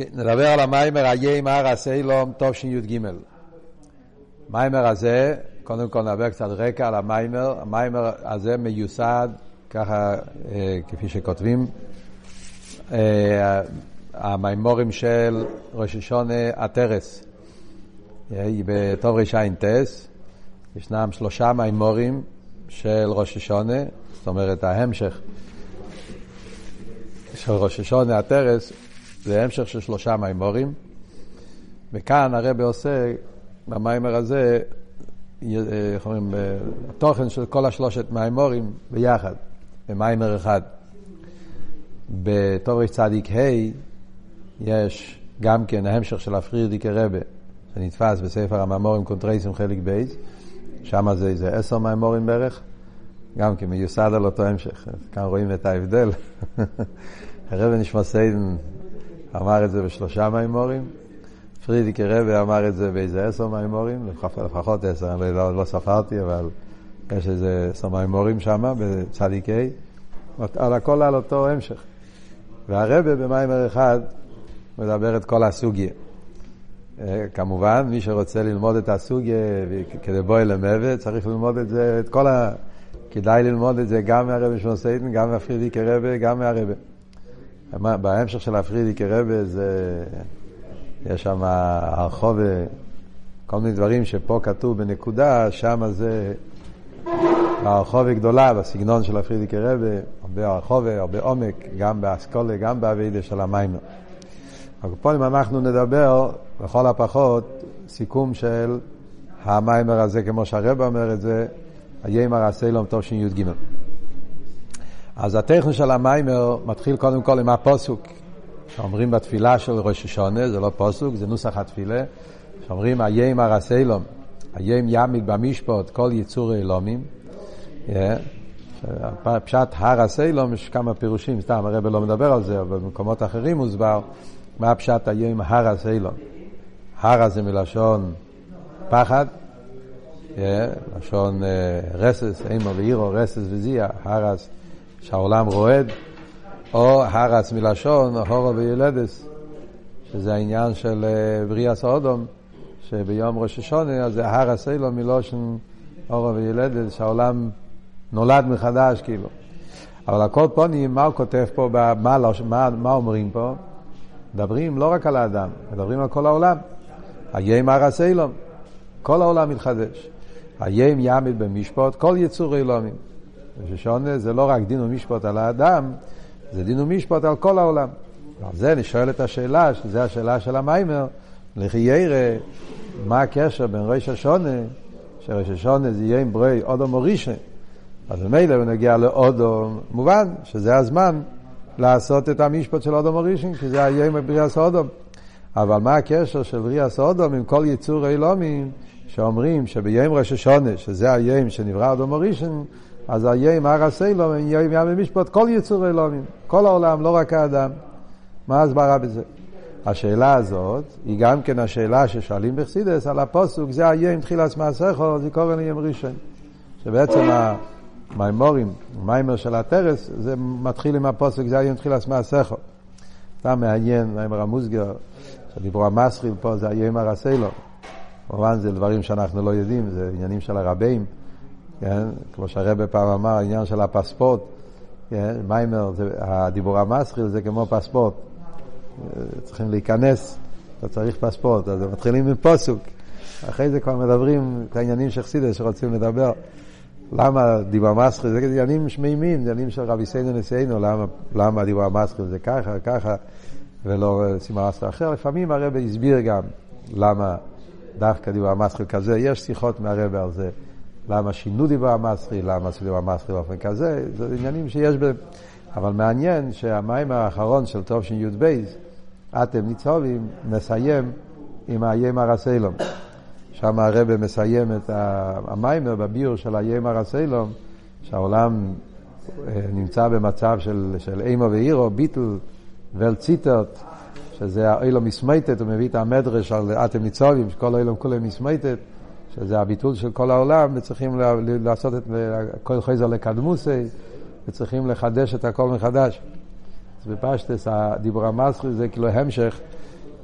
כן, נדבר על המיימר איי מר הסיילום תשי"ג. המיימר הזה, קודם כל נדבר קצת רקע על המיימר. המיימר הזה מיוסד, ככה אה, כפי שכותבים, אה, המיימורים של ראש השונה עטרס. אה, בטוב רע"ט ישנם שלושה מיימורים של ראש השונה, זאת אומרת ההמשך של ראש השונה עטרס זה המשך של שלושה מימורים, וכאן הרבי עושה, במיימר הזה, איך אומרים, התוכן של כל השלושת מימורים ביחד, במיימר אחד. בתורש צדיק ה' יש גם כן ההמשך של הפרירדיקי רבה, שנתפס בספר המאמורים קונטרייסים חלק בייס, שם זה איזה עשר מימורים בערך, גם כן מיוסד על אותו המשך. כאן רואים את ההבדל. הרב נשמע סיידן אמר את זה בשלושה מימורים. פרידיקי רבי אמר את זה באיזה עשר מימורים, לפחות עשר, אני לא, לא ספרתי, אבל יש איזה עשר מימורים שם, בצדיק ה', על הכל על אותו המשך. והרבי במיימר אחד מדבר את כל הסוגיה. אה, כמובן, מי שרוצה ללמוד את הסוגיה כדי בוא אל המוות, צריך ללמוד את זה, את כל ה... כדאי ללמוד את זה גם מהרבי שמעון סיידן, גם מהפרידיקי רבי, גם מהרבי. בהמשך של הפרידיקי רבה זה, יש שם הרחוב, כל מיני דברים שפה כתוב בנקודה, שם זה הרחוב גדולה בסגנון של הפרידיקי רבה, הרבה הרחוב, הרבה עומק, גם באסכולה, גם באבידה של פה אם אנחנו נדבר, לכל הפחות, סיכום של המיימר הזה, כמו שהרבא אומר את זה, הימר הסלום תשי"ג. אז הטכן של המיימר מתחיל קודם כל עם הפוסוק שאומרים בתפילה של ראש השונה, זה לא פוסוק, זה נוסח התפילה, שאומרים איים הרסלום, איים ימיד במשפט כל יצור אלומים. פשט הר הסלום יש כמה פירושים, סתם הרב לא מדבר על זה, אבל במקומות אחרים מוסבר מה פשט היום הרת עולם. הרת זה מלשון פחד, לשון רתת, אימה ויראה, רתת וזיע, הרת. שהעולם רועד, או הרת מלשון, הרה ויולדת, שזה העניין של אה, בריאת האדם, שביום ראש השנה, אז זה הרת עולם מלשון הרה ויולדת, שהעולם נולד מחדש, כאילו. אבל הכל פונים, מה הוא כותב פה, מה, מה, מה אומרים פה? מדברים לא רק על האדם, מדברים על כל העולם. היים הרס אילום, כל העולם מתחדש. היים ימד במשפט, כל יצור אילומים. וששונה זה לא רק דין ומשפט על האדם, זה דין ומשפט על כל העולם. ועל זה אני שואל את השאלה, שזו השאלה של המיימר, לכי ירא, מה הקשר בין ראש השונה, שראש השונה זה יהיה עם ברוי אודום או רישה. אז ממילא הוא נגיע לאודום, מובן שזה הזמן לעשות את המשפט של אודום או רישן, כי זה יהיה עם בריאס אודום. אבל מה הקשר של בריאס אודום עם כל יצור אילומים שאומרים שביום ראש השונה, שזה היום שנברא אודום או רישן, אז היים הר הסלום, יים ים המשפט, כל יצור אלומים, כל העולם, לא רק האדם. מה ההסברה בזה? השאלה הזאת היא גם כן השאלה ששואלים בחסידס על הפוסוק, זה היים תחילת מעשיכו, זה קורא לים ראשון. שבעצם המימורים, המיימר של הטרס, זה מתחיל עם הפוסק, זה היים תחילת מעשיכו. סתם מעניין, מיימר המוסגר, שדיברו המסחיל פה, זה היים הר הסלום. כמובן זה דברים שאנחנו לא יודעים, זה עניינים של הרבים. כן? כמו שהרבא פעם אמר, העניין של הפספורט, כן? מיימר, הדיבור המסחיל זה כמו פספורט. צריכים להיכנס, אתה צריך פספורט, אז מתחילים עם פוסוק. אחרי זה כבר מדברים את העניינים של חסידס שרוצים לדבר. למה דיבור המסחיל? זה עניינים שמימים, עניינים של רבי סיינו נשיאנו, למה, למה דיבור המסחיל זה ככה, ככה, ולא סימן מסחיל אחר. לפעמים הרבי הסביר גם למה דווקא דיבור המסחיל כזה, יש שיחות מהרבי על זה. למה שינו דיבר המסחי, למה עשו דיבר המסחי באופן כזה, זה עניינים שיש בהם. אבל מעניין שהמים האחרון של טוב שי"ב, אתם ניצובים, מסיים עם האיים הרסלום. שם הרבה מסיים את המיימר בביור של האיים הרסלום, שהעולם אה, נמצא במצב של, של אימו ואירו, ביטל ולציטות, שזה האילום מסמייטת, הוא מביא את המדרש על אתם ניצובים, שכל האילום כולם מסמייטת. שזה הביטול של כל העולם, וצריכים לעשות את כל חייזר לקדמוסי, וצריכים לחדש את הכל מחדש. אז בפשטס הדיבור המסחי זה כאילו המשך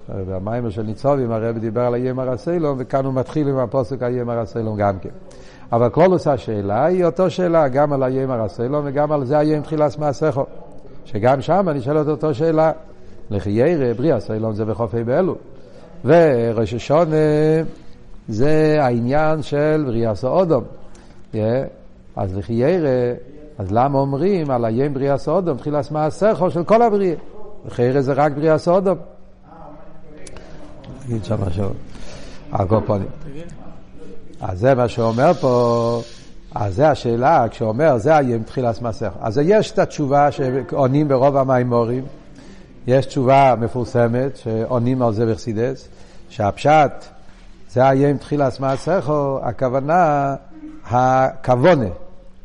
במיימר של ניצובים הרב דיבר על הימר הסלום, וכאן הוא מתחיל עם הפוסק הימר הסלום גם כן. אבל קלולוס השאלה היא אותו שאלה, גם על הימר הסלום וגם על זה היום תחילת מעשיכו. שגם שם אני שואל את אותו שאלה. לכי ירא, בריאה סלום זה בחופי באלו. וראש השונה זה העניין של בריאה סאודום. Yeah. אז לכי ירא, אז למה אומרים על היום בריאה סאודום, תחילת מעשיכו של כל הבריאה? לכי ירא זה רק בריאה סאודום. נגיד שם משהו. הקופונים. אז זה מה שאומר פה, אז זה השאלה, כשאומר זה היום תחילת מסך. אז יש את התשובה שעונים ברוב המימורים, יש תשובה מפורסמת שעונים על זה בחסידס, שהפשט זה היום תחילת מסך, הכוונה הכוונה,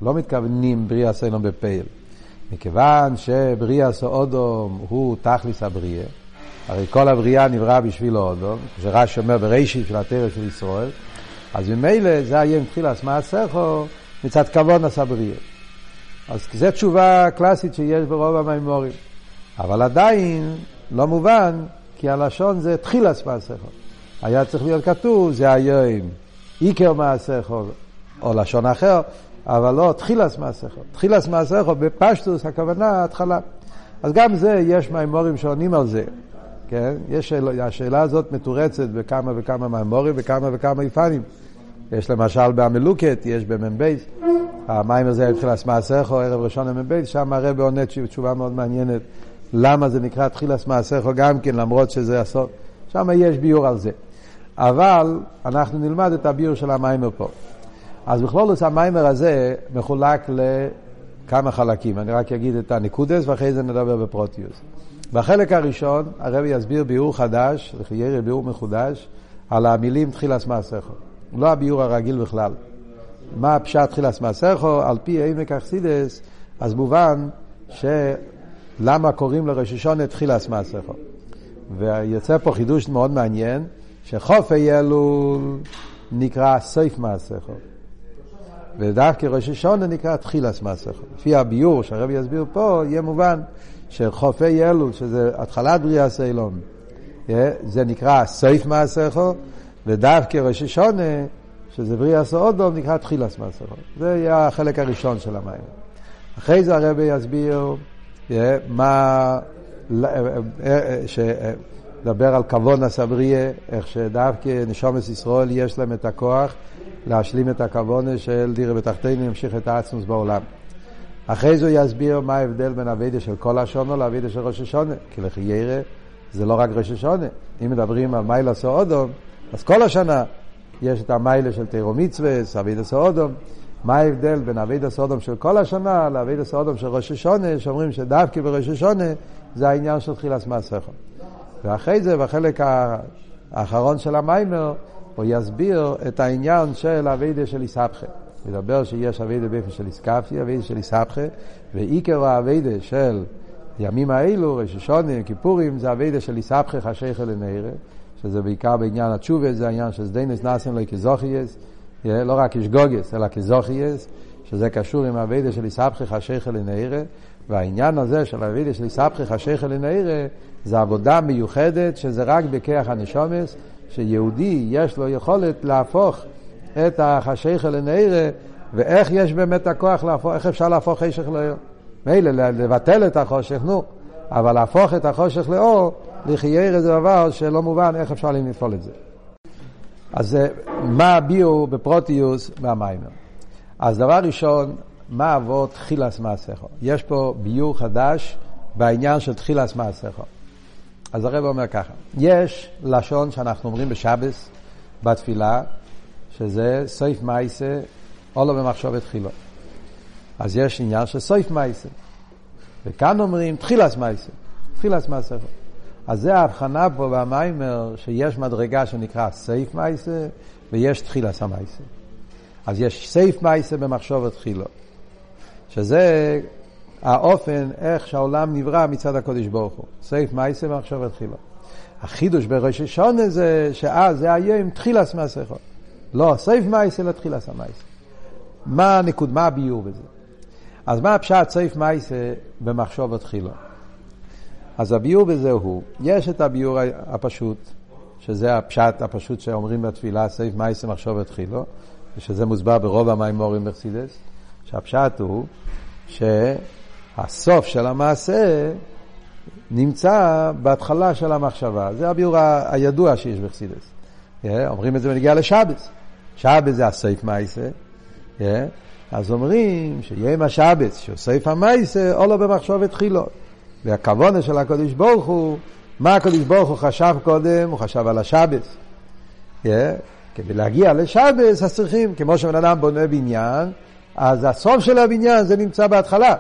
לא מתכוונים בריאה סלום בפייל. מכיוון שבריאה סאודום הוא תכליס הבריאה, הרי כל הבריאה נברא בשביל אודום, שרש"י אומר בראשית של הטרף של ישראל, אז ממילא זה היה עם תחילת מעשיכו מצד כבוד נשא בריאה. אז זו תשובה קלאסית שיש ברוב המימורים. אבל עדיין לא מובן, כי הלשון זה תחילת מעשיכו. היה צריך להיות כתוב, זה היום עיקר מעשיכו, או לשון אחר, אבל לא תחילת מעשיכו. תחילת מעשיכו בפשטוס הכוונה התחלה. אז גם זה, יש מימורים שעונים על זה. כן? יש שאלה, השאלה הזאת מתורצת בכמה וכמה מימורים וכמה וכמה יפנים. יש למשל במלוקת, יש במ"ב, המים הזה היה תחילת מעשיכו, ערב ראשון למ"ב, שם הרב עונה תשובה מאוד מעניינת, למה זה נקרא תחילת מעשיכו גם כן, למרות שזה הסוף, שם יש ביור על זה. אבל אנחנו נלמד את הביור של המיימר פה. אז בכלולוס המיימר הזה מחולק לכמה חלקים, אני רק אגיד את הנקודס ואחרי זה נדבר בפרוטיוס. בחלק הראשון הרב יסביר ביור חדש, ירא ביור מחודש, על המילים תחילת מעשיכו. לא הביור הרגיל בכלל. מה הפשט תחילת מעשיכו, על פי עמק אכסידס, אז מובן שלמה קוראים לראש השונה תחילת מעשיכו. ויוצא פה חידוש מאוד מעניין, שחופי אלול נקרא סייף מעשיכו. ודווקא ראש השונה נקרא תחילת מעשיכו. לפי הביור שהרבי יסביר פה, יהיה מובן שחופי אלול, שזה התחלת בריאה סיילום, זה נקרא סייף מעשיכו, ודווקא ראש השונה, שזה בריאה סעודום, נקרא תחילת מעשיכו. זה יהיה החלק הראשון של המים. אחרי זה הרבי יסביר מה, שדבר על כבון הסבריה, איך שדווקא נשומת ישראל יש להם את הכוח להשלים את הכבונה של דירה בתחתינו, ימשיך את העצמוס בעולם. אחרי זה הוא יסביר מה ההבדל בין אבידה של כל השונו לאבידה של ראש השונה. כי לכי ירא זה לא רק ראש השונה. אם מדברים על מיילה סעודום, אז כל השנה יש את המיילה של תירו מצווה, אבידה סעודום. מה ההבדל בין אבידה סעודום של כל השנה לאבידה סעודום של ראש השונה, שאומרים שדווקא בראש השונה זה העניין של תחילת מעשיכם. ואחרי זה, בחלק האחרון של המיימר, הוא יסביר את העניין של אבידה של איסבכה. מדבר שיש אביידה באופן של איסקפי, אביידה של איסהפכה, ועיקר האביידה של הימים האלו, ראש השונים, כיפורים, זה אביידה של איסהפכה חשיכה לנערה, שזה בעיקר בעניין התשובה, זה העניין של סדיינס נאסן לא כזוכייס, לא רק כשגוגס, אלא כזוכייס, שזה קשור עם אביידה של איסהפכה חשיכה לנערה, והעניין הזה של אביידה של איסהפכה חשיכה לנערה, זה עבודה מיוחדת, שזה רק בכיח הנשומס, שיהודי יש לו יכולת להפוך את החשיכה לנעירה, ואיך יש באמת הכוח להפוך, איך אפשר להפוך חשך לאור? מילא לבטל את החושך, נו, אבל להפוך את החושך לאור, לחיירה זה דבר שלא מובן איך אפשר לפעול את זה. אז מה הביאו בפרוטיוס מהמיימר? אז דבר ראשון, מה אבות תחילס מעשיכו? יש פה ביור חדש בעניין של תחילס מעשיכו. אז הרב אומר ככה, יש לשון שאנחנו אומרים בשבס, בתפילה, שזה סויף מייסה, עולו במחשבת תחילו. אז יש עניין של סויף מייסה. וכאן אומרים תחילס מייסה, תחילס מייסה. אז זה ההבחנה פה במיימר, שיש מדרגה שנקרא סייף מייסה, ויש תחילס המייסה. אז יש סייף מייסה במחשבת תחילו. שזה האופן איך שהעולם נברא מצד הקודש ברוך הוא. סייף מייסה במחשבת תחילו. החידוש בראש השונה זה שאז זה היום תחילס מסכות. לא סוף מעשה אלא תחילת המעשה. מה הנקודה, מה הביאור בזה? אז מה הפשט סוף מעשה במחשבה תחילה? אז הביאור בזה הוא, יש את הביאור הפשוט, שזה הפשט הפשוט שאומרים בתפילה, סוף מעשה במחשבה תחילה, ושזה מוסבר ברוב המאמרים בחסידות, שהפשט הוא שהסוף של המעשה נמצא בהתחלה של המחשבה. זה הביאור הידוע שיש בחסידס. Yeah, אומרים את זה בנגיעה לשבס. שבס זה הסייף מייסה. Yeah, אז אומרים שיום השבס, שהוא סייף המייסה, או לא במחשוב התחילו. והכוונה של הקדוש ברוך הוא, מה הקדוש ברוך הוא חשב קודם? הוא חשב על השבס. Yeah, כדי להגיע לשבס, אז צריכים, כמו שבן אדם בונה בניין, אז הסוף של הבניין זה נמצא בהתחלה.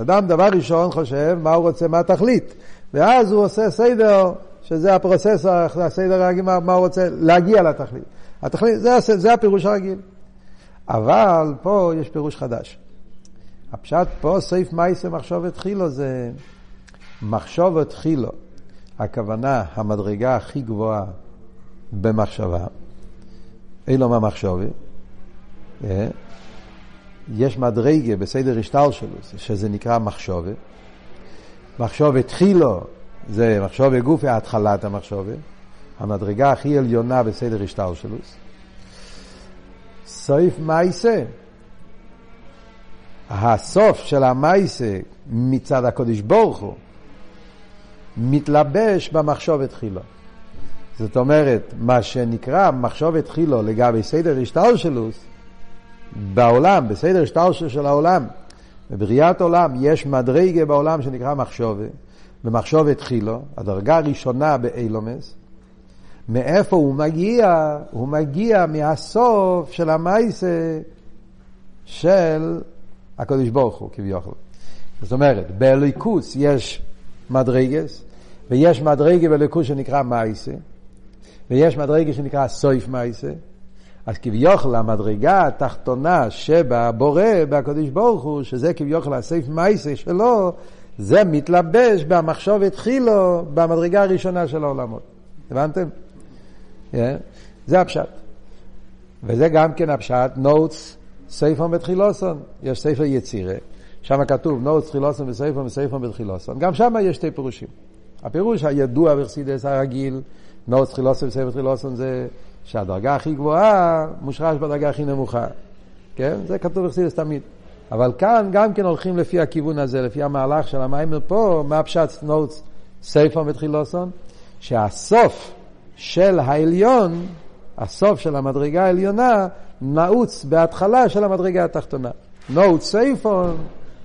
אדם דבר ראשון חושב מה הוא רוצה, מה התכלית. ואז הוא עושה סדר, שזה הפרוססור, הסדר הרגיל, מה, מה הוא רוצה להגיע לתכלית. התכלית, זה, זה הפירוש הרגיל. אבל פה יש פירוש חדש. הפשט פה, סעיף מייסה מחשוב התחילו זה מחשוב התחילו. הכוונה, המדרגה הכי גבוהה במחשבה. אילו מה מחשובי. יש מדרגה בסדר השטל שלו, שזה נקרא מחשובה. מחשוב התחילו, זה מחשוב גופי, התחלת המחשובה. המדרגה הכי עליונה בסדר השטל שלו. סעיף מייסה, הסוף של המייסה מצד הקודש ברוך הוא, מתלבש במחשוב התחילו. זאת אומרת, מה שנקרא מחשוב התחילו לגבי סדר השטל שלו, בעולם, בסדר השטלשל של העולם, בבריאת עולם, יש מדרגה בעולם שנקרא מחשובה, במחשוב התחילו, הדרגה הראשונה באילומס. מאיפה הוא מגיע? הוא מגיע מהסוף של המייסה של הקדוש ברוך הוא, כביכול. זאת אומרת, באליקוס יש מדרגס, ויש מדרגה באליקוס שנקרא מייסה, ויש מדרגה שנקרא סויף מייסה, אז כביכול המדרגה התחתונה שבבורא, בקדוש ברוך הוא, שזה כביכול הסייף מייסה שלו, זה מתלבש במחשוב התחילו במדרגה הראשונה של העולמות. הבנתם? Yeah. זה הפשט. וזה גם כן הפשט, נוטס, סייפון בתחילוסון. יש ספר יצירה, שם כתוב נוטס, תחילוסון וסייפון וסייפון בתחילוסון. גם שם יש שתי פירושים. הפירוש הידוע בחסידס הרגיל, נעוץ, תחילתן וסופן בתחילתן זה שהדרגה הכי גבוהה מושרש בדרגה הכי נמוכה. כן? זה כתוב בחסידות תמיד. אבל כאן גם כן הולכים לפי הכיוון הזה, לפי המהלך של המאמר פה, מה פשט נעוץ סופן בתחילתן? שהסוף של העליון, הסוף של המדרגה העליונה, נעוץ בהתחלה של המדרגה התחתונה. נעוץ סופן,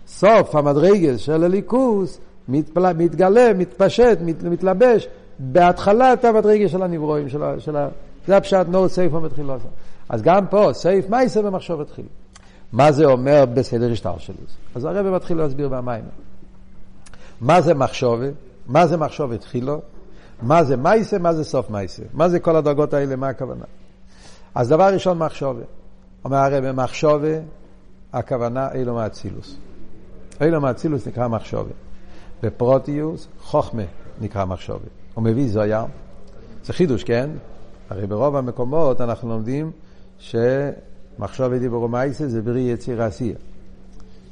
סוף המדרגה של הליכוס, מתפל... מתגלה, מתפשט, מת... מתלבש בהתחלת המדרגה של הנברואים, של, ה... של, ה... זה הפשט נו סייפו מתחיל לעשות. אז גם פה, סייף מייסר במחשוב התחיל. מה זה אומר בסדר השטר שלי? אז הרב מתחיל להסביר במים. מה זה מחשוב? מה זה מחשוב התחילו? מה זה מייסה? מה זה סוף מייסה? מה זה כל הדרגות האלה? מה הכוונה? אז דבר ראשון מחשוב. אומר הרב, מחשוב, הכוונה אילו מאצילוס. אילו מאצילוס נקרא מחשוב. בפרוטיוס, חוכמה נקרא מחשוב. הוא מביא זויה. זה חידוש, כן? הרי ברוב המקומות אנחנו לומדים שמחשוב דיבור מייסה זה בריא יציר עשייה.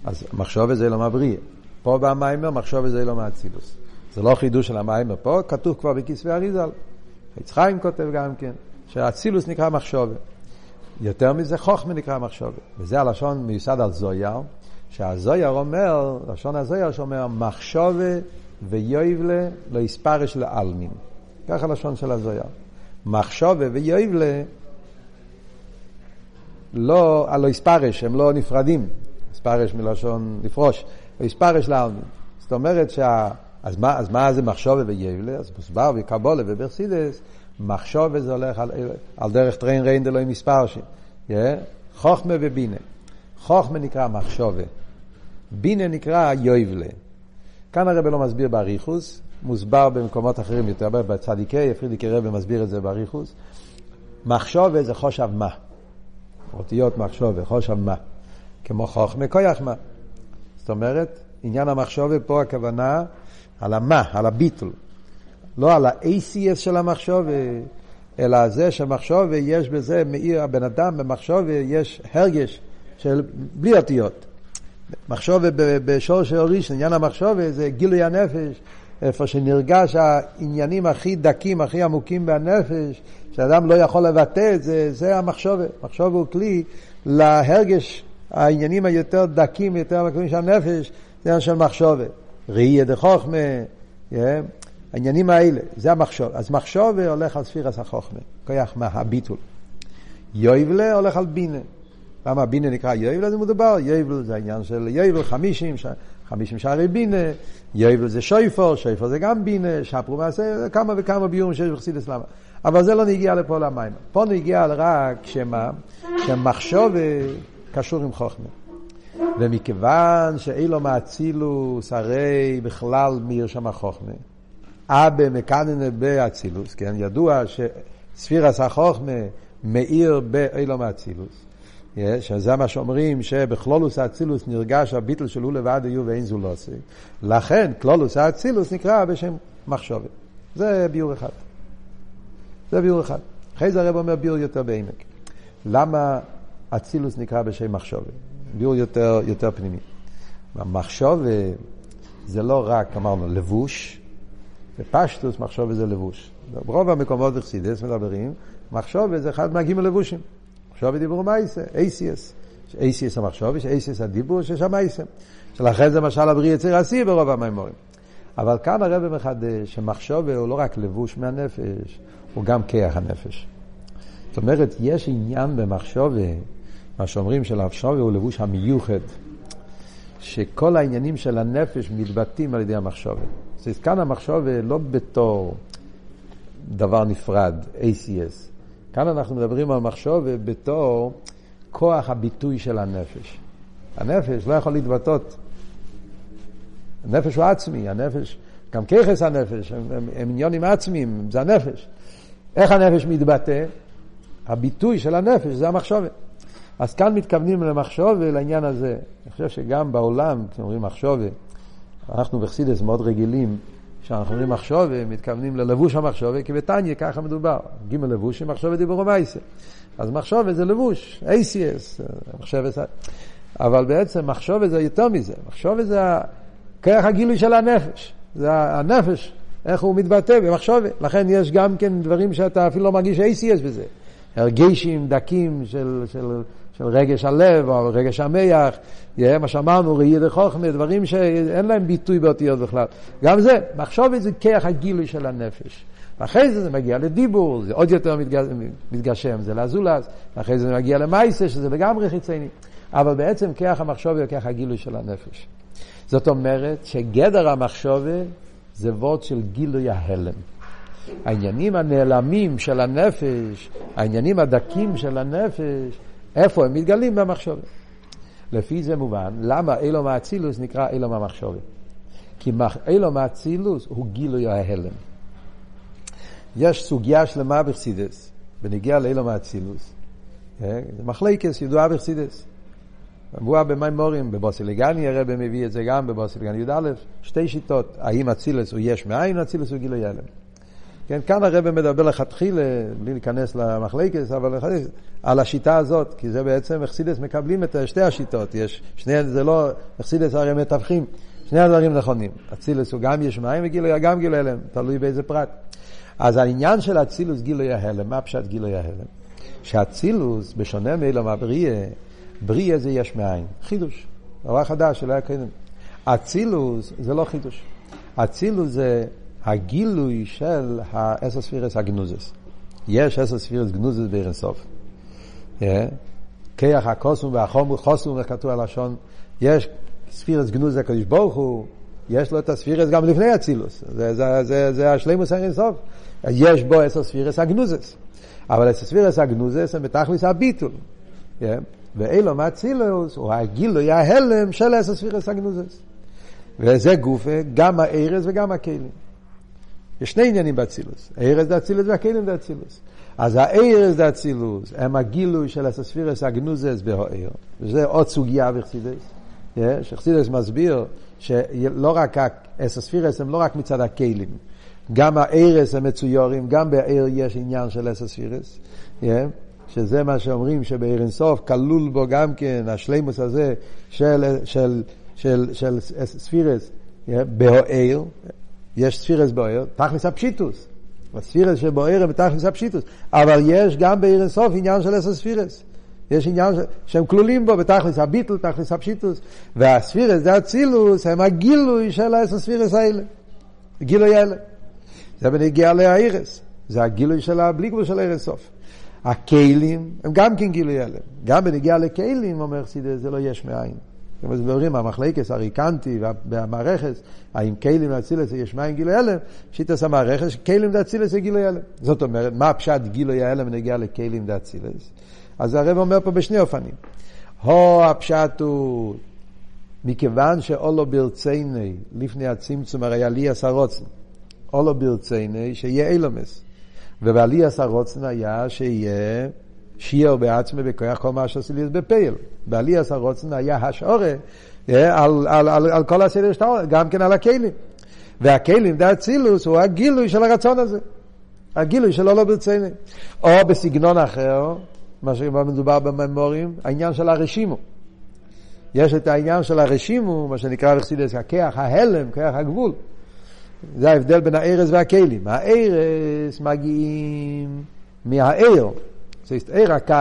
אז מחשוב זה לא מבריא. פה במיימר מחשוב זה לא מאצילוס. זה לא חידוש של המיימר פה, כתוב כבר בכסבי אריזל. יצחיים כותב גם כן, שאצילוס נקרא מחשוב. יותר מזה חוכמה נקרא מחשוב. וזה הלשון מיוסד על זויר, שהזויר אומר, לשון הזויר שאומר מחשוב ויובלה לא יספרש לעלמין. ככה לשון של הזויר. מחשובה ויובלה לא, הלא יספרש, הם לא נפרדים. יספרש מלשון לפרוש, ויספרש לעלמין. זאת אומרת שה... אז מה, אז מה זה מחשובה ויובלה? אז מוסבר בקבולה וברסידס, מחשובה זה הולך על, על דרך טריין ריין דלוי מספרשים. Yeah? חוכמה ובינה. חוכמה נקרא מחשובה. בינה נקרא יובלה. כאן הרב לא מסביר באריכוס, מוסבר במקומות אחרים יותר, בצדיקי, פרידיקי רבי מסביר את זה באריכוס. מחשובה זה חושב מה. אותיות מחשובה, חושב מה. כמו חוכמה כויח מה. זאת אומרת, עניין המחשובה פה הכוונה על המה, על הביטול. לא על ה-ACS של המחשובה, אלא זה שמחשובה יש בזה, מאיר הבן אדם במחשובה יש הרגש של בלי אותיות. מחשובה של ראשון, עניין המחשובה זה גילוי הנפש, איפה שנרגש העניינים הכי דקים, הכי עמוקים בנפש, שאדם לא יכול לבטא את זה, זה המחשובת. מחשוב הוא כלי להרגש העניינים היותר דקים, יותר עמוקים של הנפש, זה עניין של מחשובת. ראייה דחוכמה, yeah, העניינים האלה, זה המחשוב. אז מחשוב הולך על ספירס החוכמה, כוח מהביטול. יויבלה הולך על בינה. למה בינה נקרא יויבל? זה מדובר, יויבל זה העניין של יויבל, חמישים, חמישים שערי בינה, יויבל זה שויפור, שויפור זה גם בינה, שפרו מעשה, כמה וכמה ביורים שיש בחסידס למה. אבל זה לא נגיע לפה למים. פה נגיע רק שמה? שמחשוב קשור עם חוכמה. ומכיוון שאילו מאצילוס הרי בכלל מאיר שם החוכמה. אבא מקננה באצילוס, כן? ידוע שספירס החוכמה מאיר באילו מאצילוס. שזה מה שאומרים שבכלולוס האצילוס נרגש הביטל שלו לבד היו ואין זו לא עושה. לכן כלולוס האצילוס נקרא בשם מחשובת. זה ביור אחד. זה ביור אחד. אחרי זה הרב אומר ביור יותר בעמק. למה אצילוס נקרא בשם מחשובת? ביור יותר, יותר פנימי. המחשובת זה לא רק, אמרנו, לבוש, בפשטוס מחשובת זה לבוש. ברוב המקומות בחסידס מדברים, מחשובת זה אחד מהגימל לבושים. מחשוב דיבור מייסה, אייסיאס. אייסיאס המחשוב, יש אייסיאס הדיבור, שיש שם מייסה. שלכן זה משל הבריא יציר השיא ברוב המימורים. אבל כאן הרב מחדש שמחשוב הוא לא רק לבוש מהנפש, הוא גם כיח הנפש. זאת אומרת, יש עניין במחשוב, מה שאומרים שלמחשוב הוא לבוש המיוחד, שכל העניינים של הנפש מתבטאים על ידי המחשוב. אז כאן המחשוב לא בתור דבר נפרד, ACS, כאן אנחנו מדברים על מחשוב בתור כוח הביטוי של הנפש. הנפש לא יכול להתבטא. הנפש הוא עצמי, הנפש, גם ככס הנפש, הם, הם, הם עניונים עצמיים, זה הנפש. איך הנפש מתבטא? הביטוי של הנפש זה המחשובת. אז כאן מתכוונים למחשובת, לעניין הזה. אני חושב שגם בעולם, כשאומרים מחשובת, אנחנו בחסידס מאוד רגילים כשאנחנו אומרים מחשובה, מתכוונים ללבוש המחשובה, כי בתניא ככה מדובר. ג' לבוש עם מחשובה דיבורו מייסה. אז מחשובה זה לבוש, ACS, מחשבה זה... אבל בעצם מחשובה זה יותר מזה. מחשובה זה כרך הגילוי של הנפש. זה הנפש, איך הוא מתבטא במחשובה. לכן יש גם כן דברים שאתה אפילו לא מרגיש ACS בזה. הרגשים דקים של, של, של רגש הלב או רגש המח, מה שאמרנו, ראייה דחוכמה, דברים שאין להם ביטוי באותיות בכלל. גם זה, מחשוב את זה כרך הגילוי של הנפש. ואחרי זה זה מגיע לדיבור, זה עוד יותר מתגשם, זה לזולז, ואחרי זה זה מגיע למייסה, שזה לגמרי חיצוני. אבל בעצם כרך המחשוב הוא כרך הגילוי של הנפש. זאת אומרת שגדר המחשובה זה וורד של גילוי ההלם. העניינים הנעלמים של הנפש, העניינים הדקים של הנפש, איפה הם מתגלים במחשבת. לפי זה מובן, למה אילום האצילוס נקרא אילום המחשבת? כי אילום האצילוס הוא גילוי ההלם. יש סוגיה שלמה בחסידס, בנגיע לאילום האצילוס. אה, מחלקס ידועה בחסידס. מבואה במימורים, בבוסילגני הרב מביא את זה גם בבוסילגני י"א, שתי שיטות, האם אצילס הוא יש מאין, אצילס הוא גילוי הלם. כן, כאן הרב מדבר לכתחילה, בלי להיכנס למחלקס, אבל על השיטה הזאת, כי זה בעצם, אכסידס מקבלים את שתי השיטות, יש, שני, זה לא, אכסידס הרי מתווכים, שני הדברים נכונים. אצילוס הוא גם יש מים וגילוי, גם גילוי הלם, תלוי באיזה פרט. אז העניין של אצילוס גילוי ההלם, מה פשט גילוי ההלם? שאצילוס, בשונה מאילום הבריאה, בריאה זה יש מאין, חידוש, דבר חדש שלא היה קודם. אצילוס זה לא חידוש. אצילוס זה הגילוי של האסר ספירס הגנוזס. יש אסר ספירס גנוזס בעיר אינסוף. כיח הקוסום והחומר חוסום, איך כתוב הלשון, יש ספירס גנוזס הקדוש ברוך הוא, יש לו את הספירס גם לפני אצילוס. זה, זה, זה, זה השלימוס האינסוף. יש בו אסר ספירס הגנוזס. אבל אסר ספירס הגנוזס הם בתכלס הביטול. ואילו מאצילוס הוא הגילוי ההלם של אסר ספירס הגנוזס. וזה גופה, גם הארז וגם הכלים. יש שני עניינים באצילוס, הארז דאצילוס והכלים דאצילוס. אז הארז דאצילוס הם הגילוי של הספירס הגנוזס בהאר, וזה עוד סוגיה בחסידס, שחסידס מסביר שלא רק הספירס הם לא רק מצד הכלים, גם הארז הם מצויורים, גם באר יש עניין של הספירס, שזה מה שאומרים שבעיר אינסוף כלול בו גם כן השלימוס הזה של, של, של, של, של ספירס בהאר, יש ספירות באור, תכלית הפשיטות. הספירות שבאור הם בתכלית הפשיטות. אבל יש גם באור אין סוף עניין של עשר ספירות. יש עניין ש... שהם כלולים בו בתכלית הביטול, תכלית הפשיטות. והספירות, דאצילות, הם הגילוי של העשר ספירות האלה. גילוי האלה. זה בנוגע לאורות. זה הגילוי של הבלי גבול של אור אין סוף. הכלים הם גם כן גילוי העלם. גם בנוגע לכלים, אומר חסידות, זה לא יש מאין. כמו מסבירים, המחלקס הריקנטי והמערכת, האם כלים לאצילס יש מאין גילוי הלם, שיטס המערכת, כלים לאצילס זה גילוי הלם. זאת אומרת, מה הפשט גילוי הלם בנגיע לכלים לאצילס? אז הרב אומר פה בשני אופנים. הו הפשט הוא, מכיוון שאולו ברצייני, לפני הצמצום, הרי עלי עשרוצן, אולו ברצייני, שיהיה אילומס. ובעלי עשרוצן היה שיהיה שיער בעצמי בכוח כל מה שעשי לי בפייל. בעלי עשרוצן היה השעורה אה, על, על, על, על כל הסדר שאתה אומר, גם כן על הכלים. והכלים, דה אצילוס, הוא הגילוי של הרצון הזה. הגילוי שלו לא ברציני. או בסגנון אחר, מה שמדובר בממורים, העניין של הרשימו. יש את העניין של הרשימו, מה שנקרא בחסידס, הכח ההלם, כח הגבול. זה ההבדל בין הארז והכלים. הארז מגיעים מהעיר. זאת עיר הקו,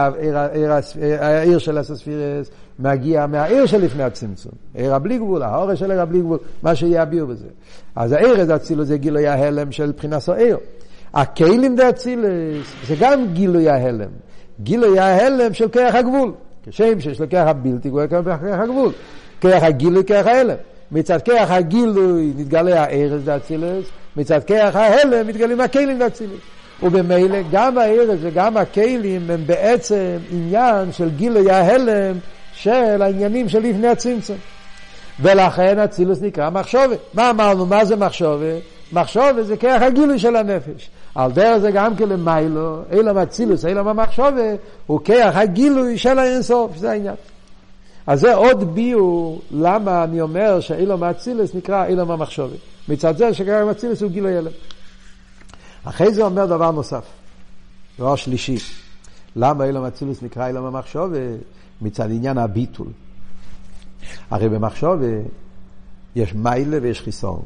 העיר של הספירס, מגיע מהעיר שלפני הצמצום. עיר הבלי גבול, האורש של עיר הבלי גבול, מה שיביאו בזה. אז העיר הזה אצילוס זה גילוי ההלם של בחינת העיר. הכלים דה אצילוס זה גם גילוי ההלם. גילוי ההלם של כרך הגבול. כשם שיש לו כרך הבלתי גבול, כרך הגבול. כרך הגילוי, כרך ההלם. מצד כרך הגילוי נתגלה הארץ דאצילס, מצד כרך ההלם מתגלים הכלים דאצילס. ובמילא גם הארץ וגם הכלים הם בעצם עניין של גילוי ההלם של העניינים של לפני הצמצום. ולכן אצילוס נקרא מחשובת. מה אמרנו? מה זה מחשובת? מחשובת זה כרך הגילוי של הנפש. על דרך זה גם כן למיילו, אילם אצילוס, אילם המחשובת, הוא כרך הגילוי של האינסוף, זה העניין. אז זה עוד ביור למה אני אומר שאילום האצילס נקרא אילום המחשובת. מצד זה שכרגע אצילס הוא גילוי הלם. אחרי זה אומר דבר נוסף, דבר שלישי. למה אילום האצילס נקרא אילום המחשובת? מצד עניין הביטול. הרי במחשובת יש מיילה ויש חיסון.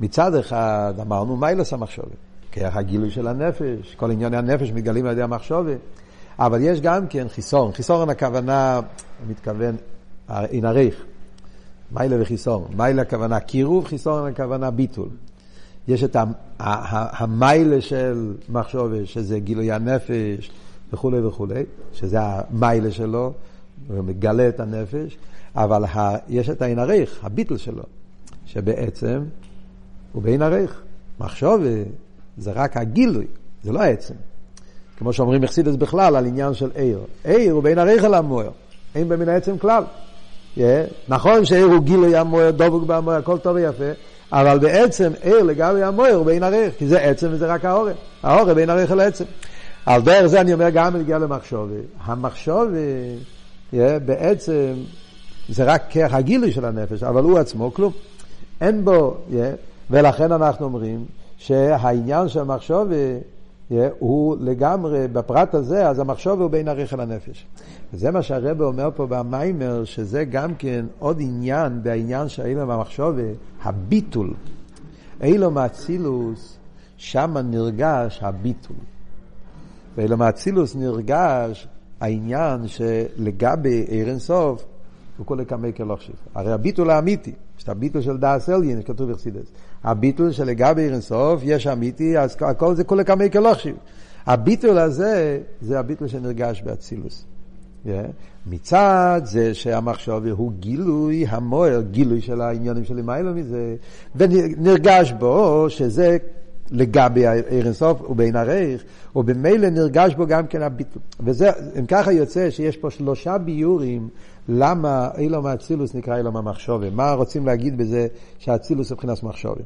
מצד אחד אמרנו מיילס המחשובת, כרך הגילוי של הנפש, כל ענייני הנפש מתגלים על ידי המחשובת. אבל יש גם כן חיסון. חיסון הכוונה, מתכוון, אין עריך. מיילה וחיסון. מיילה הכוונה קירוב, חיסון הכוונה ביטול. יש את המיילה של מחשובה, שזה גילוי הנפש וכולי וכולי, שזה המיילה שלו, הוא מגלה את הנפש, אבל יש את העין עריך, הביטל שלו, שבעצם הוא בעין עריך. מחשובה זה רק הגילוי, זה לא העצם. כמו שאומרים מחסידס בכלל על עניין של עיר. עיר הוא בין הרייכל המוער, אין במין העצם כלל. Yeah. נכון שעיר הוא גילוי המוער, דבוק במוער, הכל טוב ויפה, אבל בעצם עיר לגבי המוער הוא בין הרייך, כי זה עצם וזה רק האורן. האורן בין הרייך לעצם. על דרך זה אני אומר גם בנגיע למחשובה. המחשובה yeah, בעצם זה רק כרך הגילוי של הנפש, אבל הוא עצמו כלום. אין בו, yeah, ולכן אנחנו אומרים שהעניין של המחשובה הוא לגמרי, בפרט הזה, אז המחשוב הוא בין הריח לנפש. וזה מה שהרבא אומר פה במיימר, שזה גם כן עוד עניין בעניין של אילום המחשוב, הביטול. אילום האצילוס, שם נרגש הביטול. ואילום האצילוס נרגש העניין שלגבי עיר אינסוף, הוא כל הקמי כלוכשיב. הרי הביטול האמיתי, יש את הביטול של דאס אליין, כתוב בחסידס. הביטול שלגבי עיר אינסוף, יש אמיתי, אז הכל זה כל הקמי כלוכשיב. הביטול הזה, זה הביטול שנרגש באצילוס. מצד זה שהמחשוב הוא גילוי המוער, גילוי של העניינים של למעלה מזה, ונרגש בו שזה לגבי עיר אינסוף ובין הרייך, ובמילא נרגש בו גם כן הביטול. וזה, אם ככה יוצא שיש פה שלושה ביורים למה אילום האצילוס נקרא אילום המחשובה? מה רוצים להגיד בזה שהאצילוס מבחינת מחשובה?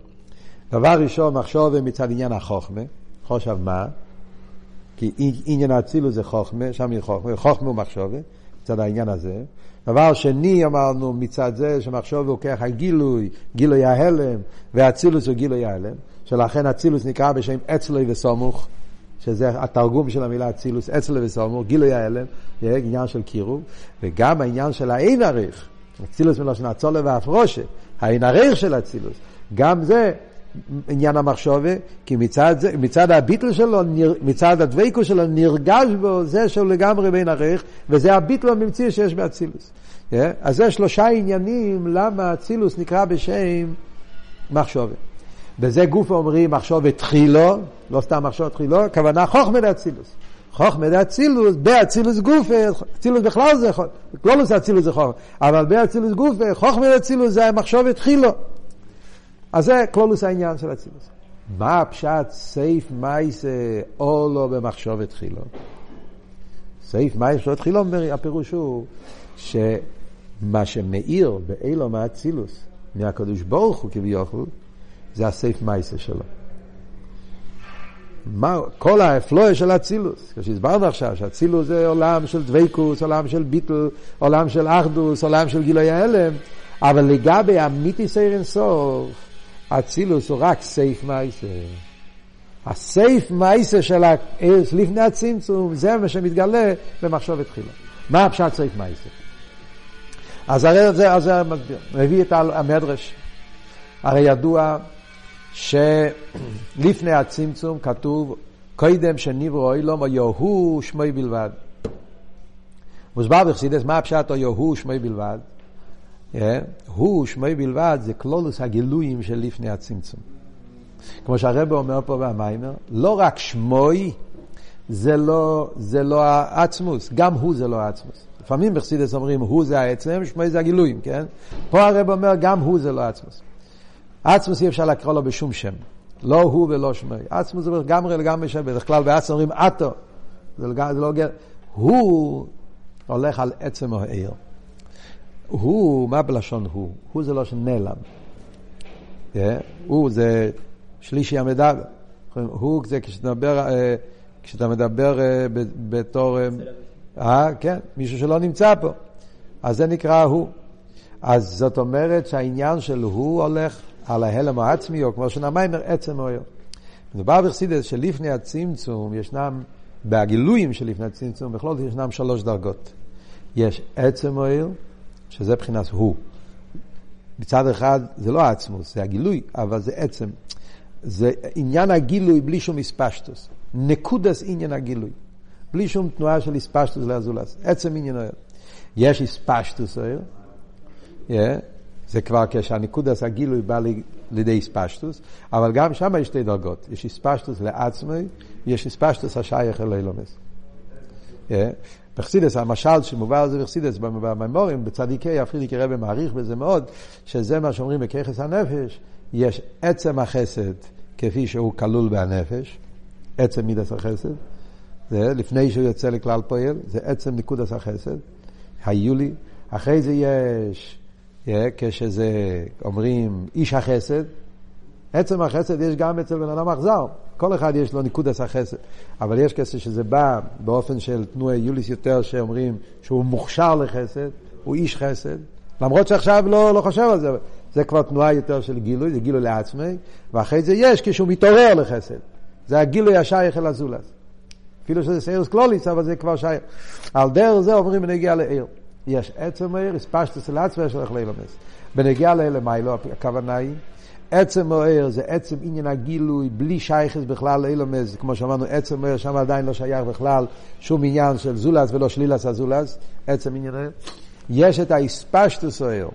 דבר ראשון, מחשובה מצד עניין החוכמה, חושב מה? כי עניין האצילוס זה חוכמה, שם היא חוכמה, חוכמה הוא מחשובה, מצד העניין הזה. דבר שני אמרנו מצד זה שמחשובה הוא ככה גילוי, גילוי ההלם, והאצילוס הוא גילוי ההלם, שלכן אצילוס נקרא בשם אצלוי וסומוך. שזה התרגום של המילה אצילוס, אצל וסומור, גילוי ההלם, עניין של קירוב, וגם העניין של האין עריך, אצילוס מלושן הצולה והפרושה, האין עריך של אצילוס, גם זה עניין המחשובה, כי מצד, זה, מצד הביטל שלו, מצד הדבקו שלו, נרגש בו זה שהוא לגמרי בין ערך, וזה הביטל הממציא שיש באצילוס. Yeah? אז זה שלושה עניינים למה אצילוס נקרא בשם מחשובה. בזה גוף אומרים מחשובת תחילו, לא סתם מחשובת תחילו, הכוונה חוכמה דאצילוס. חוכמה דאצילוס, באצילוס גופה, אצילוס בכלל זה חוכמה, לא נושא אצילוס זה חוכמה, אבל באצילוס גופה, חוכמה דאצילוס זה מחשובת תחילו. אז זה כלולוס העניין של אצילוס. מה הפשט סייף מייסה או לא במחשובת תחילו? סייף מייסה תחילו, הפירוש הוא שמה שמאיר באילו מהאצילוס, מהקדוש ברוך הוא כביכול, זה הסייף מייסה שלו. מה, כל האפלואה של אצילוס, כשהסברנו עכשיו שאצילוס זה עולם של דבקוס, עולם של ביטל, עולם של אחדוס, עולם של גילוי ההלם, אבל לגבי אמיתי סיירן אינסוף, אצילוס הוא רק סייף מייסה. הסייף מייסה של הארץ לפני הצמצום, זה מה שמתגלה במחשבת תחילה. מה הפשט סייף מייסה? אז הרי זה, אז זה מביא את המדרש. הרי ידוע שלפני הצמצום כתוב קודם שנברו אילום או יוהו שמוי בלבד. מוסבר בחסידס מה הפשט או יוהו שמוי בלבד? הוא שמוי בלבד זה כלולוס הגילויים של לפני הצמצום. כמו שהרבא אומר פה במיימר, לא רק שמוי זה לא, זה לא העצמוס, גם הוא זה לא העצמוס. לפעמים בחסידס אומרים הוא זה העצם, שמוי זה הגילויים, כן? פה הרב אומר גם הוא זה לא העצמוס. עצמוס אי אפשר לקרוא לו בשום שם. לא הוא ולא שמי. עצמוס זה לגמרי לגמרי שם. בדרך כלל בעצמוס אומרים עטו. זה, לא... הוא הולך על עצם העיר. הוא, מה בלשון הוא? הוא זה לא שנעלם. Yeah, הוא זה שלישי המדבר. הוא זה כשאתה מדבר, אה, כשאתה מדבר אה, בתור... אה, כן, מישהו שלא נמצא פה. אז זה נקרא הוא. אז זאת אומרת שהעניין של הוא הולך על ההלם העצמי, או כמו שנאמר, עצם אויר. מדובר בחסידס שלפני הצמצום ישנם, בגילויים שלפני הצמצום, בכלל ישנם שלוש דרגות. יש עצם אויר, שזה מבחינת הוא. מצד אחד זה לא העצמוס, זה הגילוי, אבל זה עצם. זה עניין הגילוי בלי שום הספשטוס. נקודס עניין הגילוי. בלי שום תנועה של הספשטוס לאזולס. עצם עניין אויר. יש הספשטוס אויר, yeah, זה כבר כשהנקודס הגילוי בא לידי הספשטוס, אבל גם שם יש שתי דרגות. יש הספשטוס לעצמי, ויש הספשטוס השייך אל אילומס. בחסידס, המשל שמובא על זה בחסידס, במימורים, בצדיקי, הפרידיקי רבי מעריך בזה מאוד, שזה מה שאומרים בככס הנפש, יש עצם החסד כפי שהוא כלול בהנפש, עצם מידס החסד, זה לפני שהוא יוצא לכלל פועל, זה עצם נקודס החסד, היו לי, אחרי זה יש כשזה אומרים איש החסד, עצם החסד יש גם אצל בן אדם אכזר. כל אחד יש לו ניקוד החסד. אבל יש כסף שזה בא באופן של תנועי יוליס יותר שאומרים שהוא מוכשר לחסד, הוא איש חסד. למרות שעכשיו לא, לא חושב על זה, זה כבר תנועה יותר של גילוי, זה גילוי לעצמי, ואחרי זה יש כשהוא מתעורר לחסד. זה הגילוי השייך אל הזולס. אפילו שזה סיירס קלוליס, אבל זה כבר שייך. על דרך זה אומרים בנגיע לעיר. יש עצם העיר, הספשטוס אל עצמי שלך לאילומס. בנגיע לאלמיילו, הכוונה היא, עצם העיר זה עצם עניין הגילוי, בלי שייכס בכלל לאילומס, כמו שאמרנו, עצם העיר, שם עדיין לא שייך בכלל שום עניין של זולס ולא שלילס הזולס, עצם עניין העיר. יש את ההספשטוס העיר,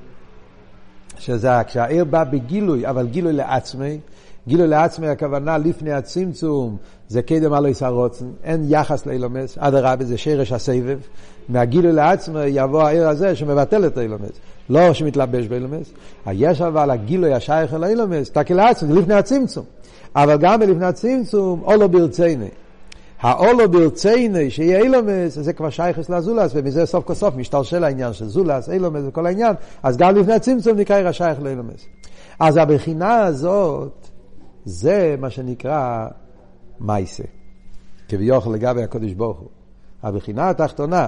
שזה כשהעיר בא בגילוי, אבל גילוי לעצמי, גילוי לעצמי הכוונה לפני הצמצום, זה קדם על הרוצן, אין יחס לאילומס, אדרבה זה שרש הסבב, מהגילוי לעצמו יבוא העיר הזה שמבטל את האילומס, לא שמתלבש באילומס, יש אבל הגילוי השייך אל האילומס, תקל לעצמו, זה לפני הצמצום, אבל גם לפני הצמצום, אולו ברצייני. האולו ברצייני שיהיה אילומס, זה כבר שייכס לזולס, ומזה סוף כל סוף משתלשל העניין של זולס, אילומס וכל העניין, אז גם לפני הצמצום נקרא השייך לאילומס. אז הבחינה הזאת, זה מה שנקרא מייסה, כביכול לגבי הקודש ברוך הוא. הבחינה התחתונה,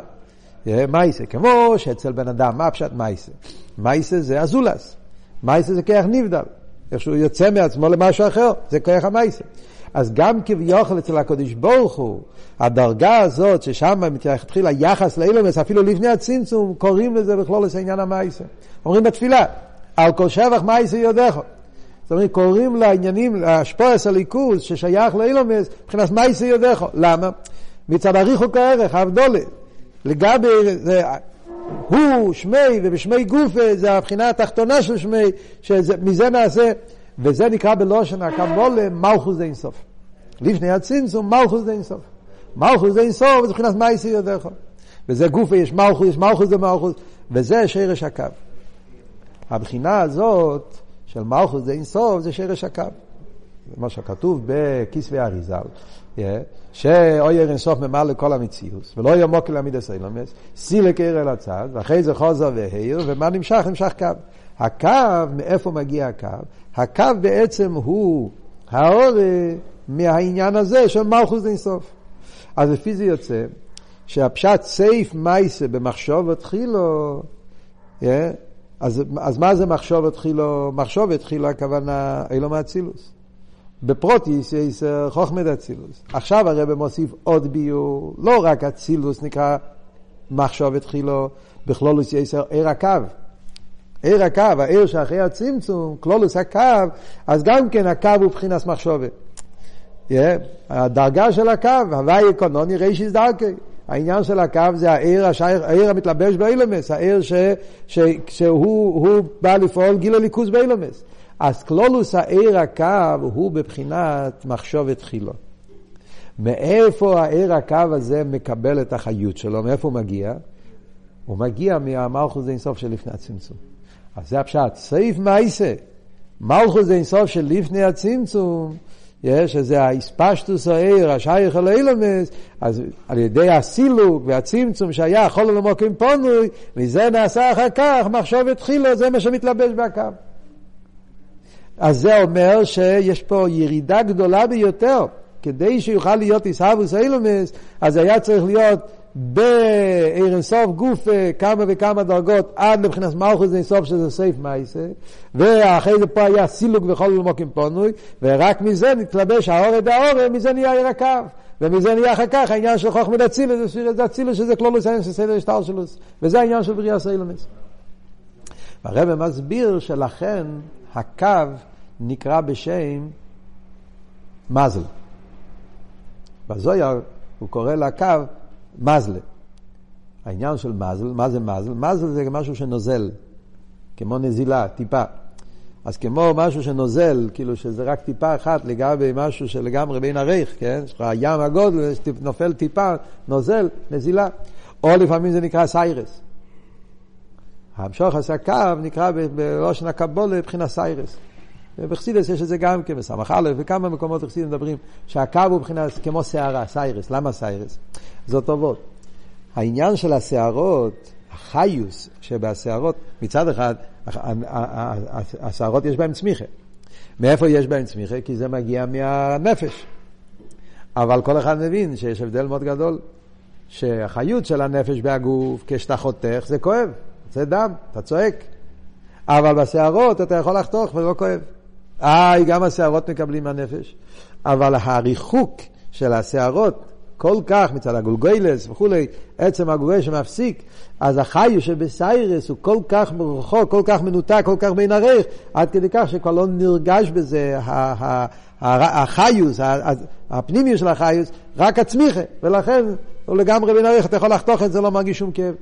מייסה, כמו שאצל בן אדם, מה פשט מייסה? מייסה זה אזולס, מייסה זה כיח נבדל, איך שהוא יוצא מעצמו למשהו אחר, זה כיח המייסה. אז גם כביכול אצל הקדוש ברוך הוא, הדרגה הזאת ששם מתחיל היחס לאילומס, אפילו לפני הצמצום, קוראים לזה בכלול עניין המייסה. אומרים בתפילה, על כל שבח מייסה יודכו. זאת אומרת, קוראים לעניינים, להשפועס הליכוז ששייך לאילומס, מבחינת מייסי יודכו. למה? מצד אריכו כערך, האבדולה. לגבי, זה, הוא שמי ובשמי גופה זה הבחינה התחתונה של שמי, שמזה נעשה, וזה נקרא בלושן הקבולה מלכוס אינסוף. לפני הצמצום מלכוס אינסוף. מלכוס אינסוף זה מבחינת מייסי יודכו. וזה גופה, יש מלכוס, יש מלכוס זה מלכוס, וזה שרש הקו. הבחינה הזאת של מלכוס די אינסוף זה שרש הקו. מה שכתוב בכסבי אריזל. שאויר אינסוף ממלא כל המציאות, ולא יהיה מוקל לעמידס אילומס, סילק עיר אל הצד, ואחרי זה חוזר והעיר, ומה נמשך? נמשך קו. הקו, מאיפה מגיע הקו? הקו בעצם הוא האור מהעניין הזה של מלכוס אינסוף. אז לפי זה יוצא שהפשט סייף מייסה במחשוב התחילו, אז, אז מה זה מחשוב התחילו? מחשוב התחילו הכוונה אילו מאצילוס. בפרוטיס יש חוכמת אצילוס. עכשיו הרב מוסיף עוד ביור, לא רק אצילוס נקרא מחשוב התחילו, בכלולוס יש עיר הקו. עיר הקו, העיר שאחרי הצמצום, כלולוס הקו, אז גם כן הקו הוא מבחינת מחשובת. Yeah, הדרגה של הקו, הוואי אקונוני רישיס דרכי. העניין של הקו זה העיר, השייך, העיר המתלבש באילומס, העיר ש, ש, שהוא בא לפעול גיל הליכוז באילומס. אז כלולוס העיר הקו הוא בבחינת מחשובת תחילו. מאיפה העיר הקו הזה מקבל את החיות שלו? מאיפה הוא מגיע? הוא מגיע מהמלכוס אינסוף של לפני הצמצום. אז זה הפשט. סעיף מייסה, מלכוס אינסוף של לפני הצמצום, שזה האספשטוס העיר, השייך אל אילומס, אז על ידי הסילוק והצמצום שהיה חול למוקים פונוי, מזה נעשה אחר כך מחשבת תחילו, זה מה שמתלבש בהקו. אז זה אומר שיש פה ירידה גדולה ביותר. כדי שיוכל להיות איסהבוס אילומס, אז היה צריך להיות בעיר אינסוף גוף כמה וכמה דרגות עד לבחינת מלכוס אינסוף שזה סייף מייסה. ואחרי זה פה היה סילוק וכל מוקים פונוי ורק מזה נתלבש האורד האורד מזה נהיה עיר הקו. ומזה נהיה אחר כך העניין של חוכמת אצילוס זה אצילוס שזה כלולוס אין של סדר השטר שלו. וזה העניין של בריאה סיילומס הרב מסביר שלכן הקו נקרא בשם מזל. בזויר הוא קורא לקו מזלה. העניין של מזל, מה זה מזל? מזל זה משהו שנוזל, כמו נזילה, טיפה. אז כמו משהו שנוזל, כאילו שזה רק טיפה אחת לגבי משהו שלגמרי בין הריך, כן? יש לך ים הגודל, נופל טיפה, נוזל, נזילה. או לפעמים זה נקרא סיירס. המשוך עשה קו נקרא בראשון הקבולה מבחינת סיירס. בחסידס יש את זה גם כן, בסמך א', וכמה מקומות בחסידס מדברים שהקו הוא מבחינת כמו שערה, סיירס. למה סיירס? זאת טובות. העניין של השערות, החיוס שבשערות, מצד אחד, השערות יש בהן צמיחה. מאיפה יש בהן צמיחה? כי זה מגיע מהנפש. אבל כל אחד מבין שיש הבדל מאוד גדול, שהחיות של הנפש בהגוף, כשאתה חותך, זה כואב, זה דם, אתה צועק. אבל בשערות אתה יכול לחתוך ולא כואב. איי, גם השערות מקבלים מהנפש. אבל הריחוק של השערות כל כך מצד הגולגוילס וכולי, עצם הגולגוילס שמפסיק, אז החיו שבסיירס הוא כל כך מרחוק, כל כך מנותק, כל כך בין הריח, עד כדי כך שכבר לא נרגש בזה החיות, הפנימיות של החיות, רק הצמיחה, ולכן הוא לגמרי באין ערוך, אתה יכול לחתוך את זה, לא מרגיש שום כאב.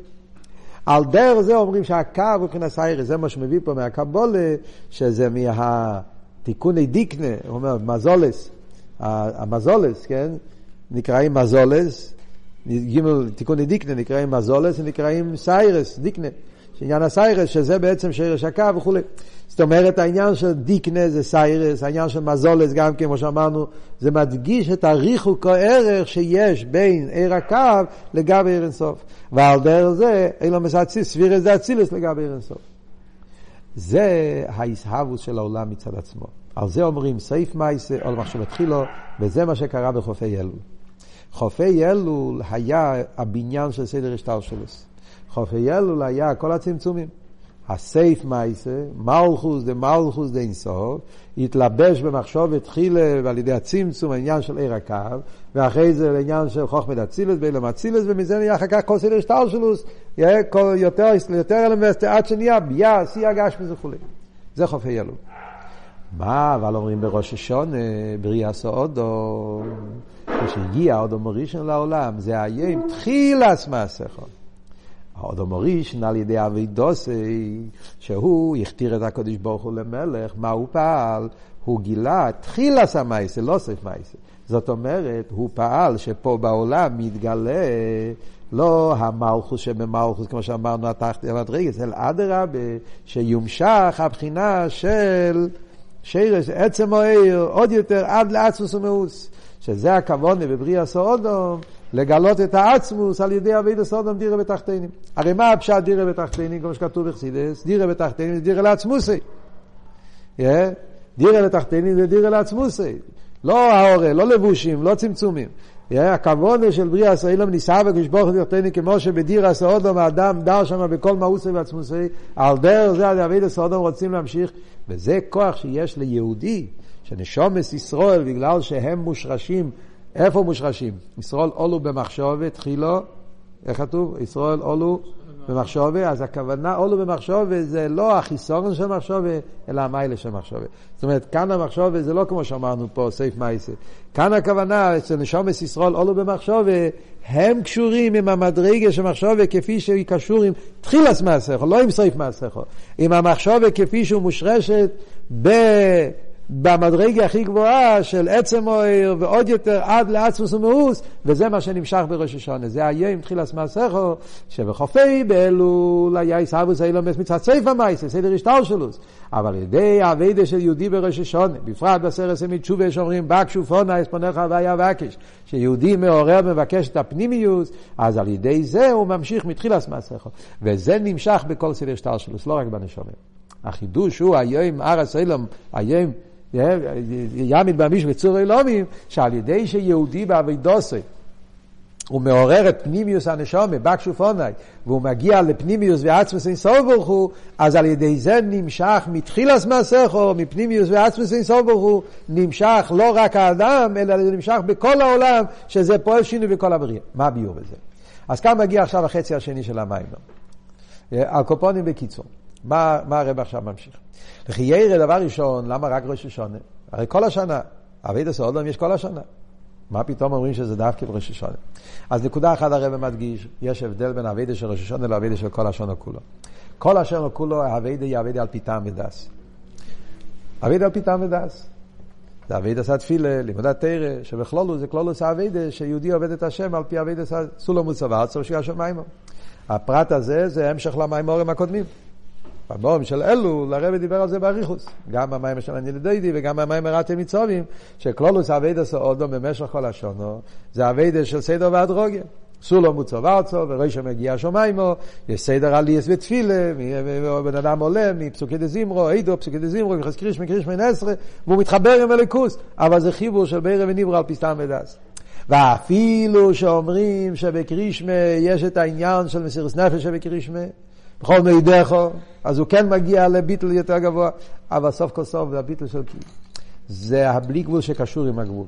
על דרך זה אומרים שהקו הוא מבחינת שערות, זה מה שמביא פה מהקבלה, שזה מה... תיקוני דיקנה, הוא אומר, מזלות, המזלות, כן? נקראים מזלות, גימל תיקוני דיקנה נקראים מזלות, נקראים שערות, דיקנה. שעניין הסיירס, שזה בעצם שורש הקו וכולי. זאת אומרת, העניין של דיקנה זה סיירס, העניין של מזולס גם כן, כמו שאמרנו, זה מדגיש את הריחוק הערך שיש בין עיר הקו לגבי עיר אינסוף. ועל דרך זה, אין לו מסעציס, סבירס זה אצילס לגבי עיר אינסוף. זה ההסהבוס של העולם מצד עצמו. על זה אומרים סעיף מייסה, או למחשב התחילו, וזה מה שקרה בחופי אלול. חופי אלול היה הבניין של סדר השטלשלוס. חופי אלול היה כל הצמצומים. הסייף מייסה, מלכוס דה מלכוס דה אינסוף, התלבש במחשבת חילה ועל ידי הצמצום, העניין של עיר הקו, ואחרי זה לעניין של חוכמת אצילס ואילם אצילס, ומזה נהיה אחר כך כל סדר שטלשלוס, יותר, יותר אלמסט, עד שנהיה ביה, שיא הגשמי וכולי. זה חופי אלול. מה אבל אומרים בראש השונה, בריאה סעודו, כשהגיע האודום הראשון לעולם, זה היום תחילס מעשיך. האודום הראשון על ידי אבידוסי, שהוא הכתיר את הקדוש ברוך הוא למלך, מה הוא פעל? הוא גילה תחילס המייסה, לא מייסה. זאת אומרת, הוא פעל שפה בעולם מתגלה לא המלכוס שבמלכוס, כמו שאמרנו, התחתי המדרגס, אלא אדרבה, שיומשך הבחינה של שרש, עצם העיר, עוד יותר עד לעצמוס ומאוס. שזה הכוונה בבריאה סעודום, לגלות את העצמוס על ידי אבי סעודום דירה בתחתינים. הרי מה הפשט דירה בתחתינים, כמו שכתוב בחסידס? דירה בתחתינים זה דירה לעצמוסי. Yeah. דירה לתחתינים זה דירה לעצמוסי. לא האורה, לא לבושים, לא צמצומים. הכוונה של בריאה ישראל נישא וקדוש ברוך הוא תחתני כמו שבדיר הסעודום האדם דר שם בכל מאוסי ועצמוסי, על דרך זה על אבי הסעודום רוצים להמשיך, וזה כוח שיש ליהודי, שנשומס ישראל בגלל שהם מושרשים, איפה מושרשים? ישראל עולו במחשבת, תחילו, איך כתוב? ישראל עולו במחשובה, אז הכוונה עולו במחשובה זה לא החיסורן של מחשובה, אלא המיילה של מחשובה. זאת אומרת, כאן המחשובה זה לא כמו שאמרנו פה, סייף מייסה. כאן הכוונה, אצל נשומת ישרול עולו במחשובה, הם קשורים עם המדרגה של מחשובה כפי שהיא קשור עם תחילס מעשיכו, לא עם סייף מעשיכו. עם המחשובה כפי שהוא מושרשת ב... במדרגה הכי גבוהה של עצם אוהר ועוד יותר עד לעצמוס ומאוס, וזה מה שנמשך בראש השונה. זה היום תחילת מעשיכו, שבחופי באלול היה עיסאוווס אילומס מצד סייפה מייסה, סדר השטר שלוס. אבל על ידי האביידה של יהודי בראש השונה, בפרט בסרס מתשובה שאומרים בקשו פונה אספונך והיה וקש, שיהודי מעורר ומבקש את הפנימיוס, אז על ידי זה הוא ממשיך מתחילת מעשיכו. וזה נמשך בכל סדר שטר שלוס, לא רק בנשומים. החידוש הוא היום ארס אילום, היום ימיד במיש בצור אלומים, שעל ידי שיהודי באבידוסי הוא מעורר את פנימיוס הנשומה, בקשוף עונאי, והוא מגיע לפנימיוס ועצמוס אין סוף ברוך הוא, אז על ידי זה נמשך מתחילס מעשיכו, מפנימיוס ועצמוס אין סוף ברוך הוא, נמשך לא רק האדם, אלא זה נמשך בכל העולם, שזה פועל שינוי בכל הבריאה. מה הביור בזה? אז כאן מגיע עכשיו החצי השני של המים. הקופונים בקיצור. מה, מה הרב עכשיו ממשיך? לכי ירא, דבר ראשון, למה רק ראש השונה? הרי כל השנה, אבידע סעודום יש כל השנה. מה פתאום אומרים שזה דווקא בראש השונה? אז נקודה אחת הרב מדגיש, יש הבדל בין אבידע של ראש השונה לאבידע של כל השונה כולו. כל השונה כולו, אבידע היא אבידע על פי טעם ודס. אבידע על פי טעם ודס. זה אבידע עשה תפילה, לימוד התרא, שבכלולו זה כלולו עשה אבידע, שיהודי עובד את השם על פי אבידע סולו מוצבה, צריך שיהיה שם מימו. הפרט הזה זה המשך למימורים הקודמים. במורים של אלו, לרבי דיבר על זה באריכוס. גם במים של הנילדיידי וגם במים ראטי מצובים, שכלולוס אביידה סעודו במשך כל השונו, זה אביידה של סדר והדרוגיה. סולו מוצו וארצו, וראשו מגיע שומיימו, יש סדר עליאס ותפילה, בן אדם עולה מפסוקי דזימרו, עידו פסוקי דזימרו, יחס קריש מקריש מן עשרה, והוא מתחבר עם אליקוס, אבל זה חיבור של בירה וניברו על פי סתם ודס. ואפילו שאומרים שבקרישמה יש את העניין של מסירות נפש שבקרישמה, בכל מידךו, אז הוא כן מגיע לביטל יותר גבוה, אבל סוף כל סוף זה הביטל של כאילו. זה הבלי גבול שקשור עם הגבול.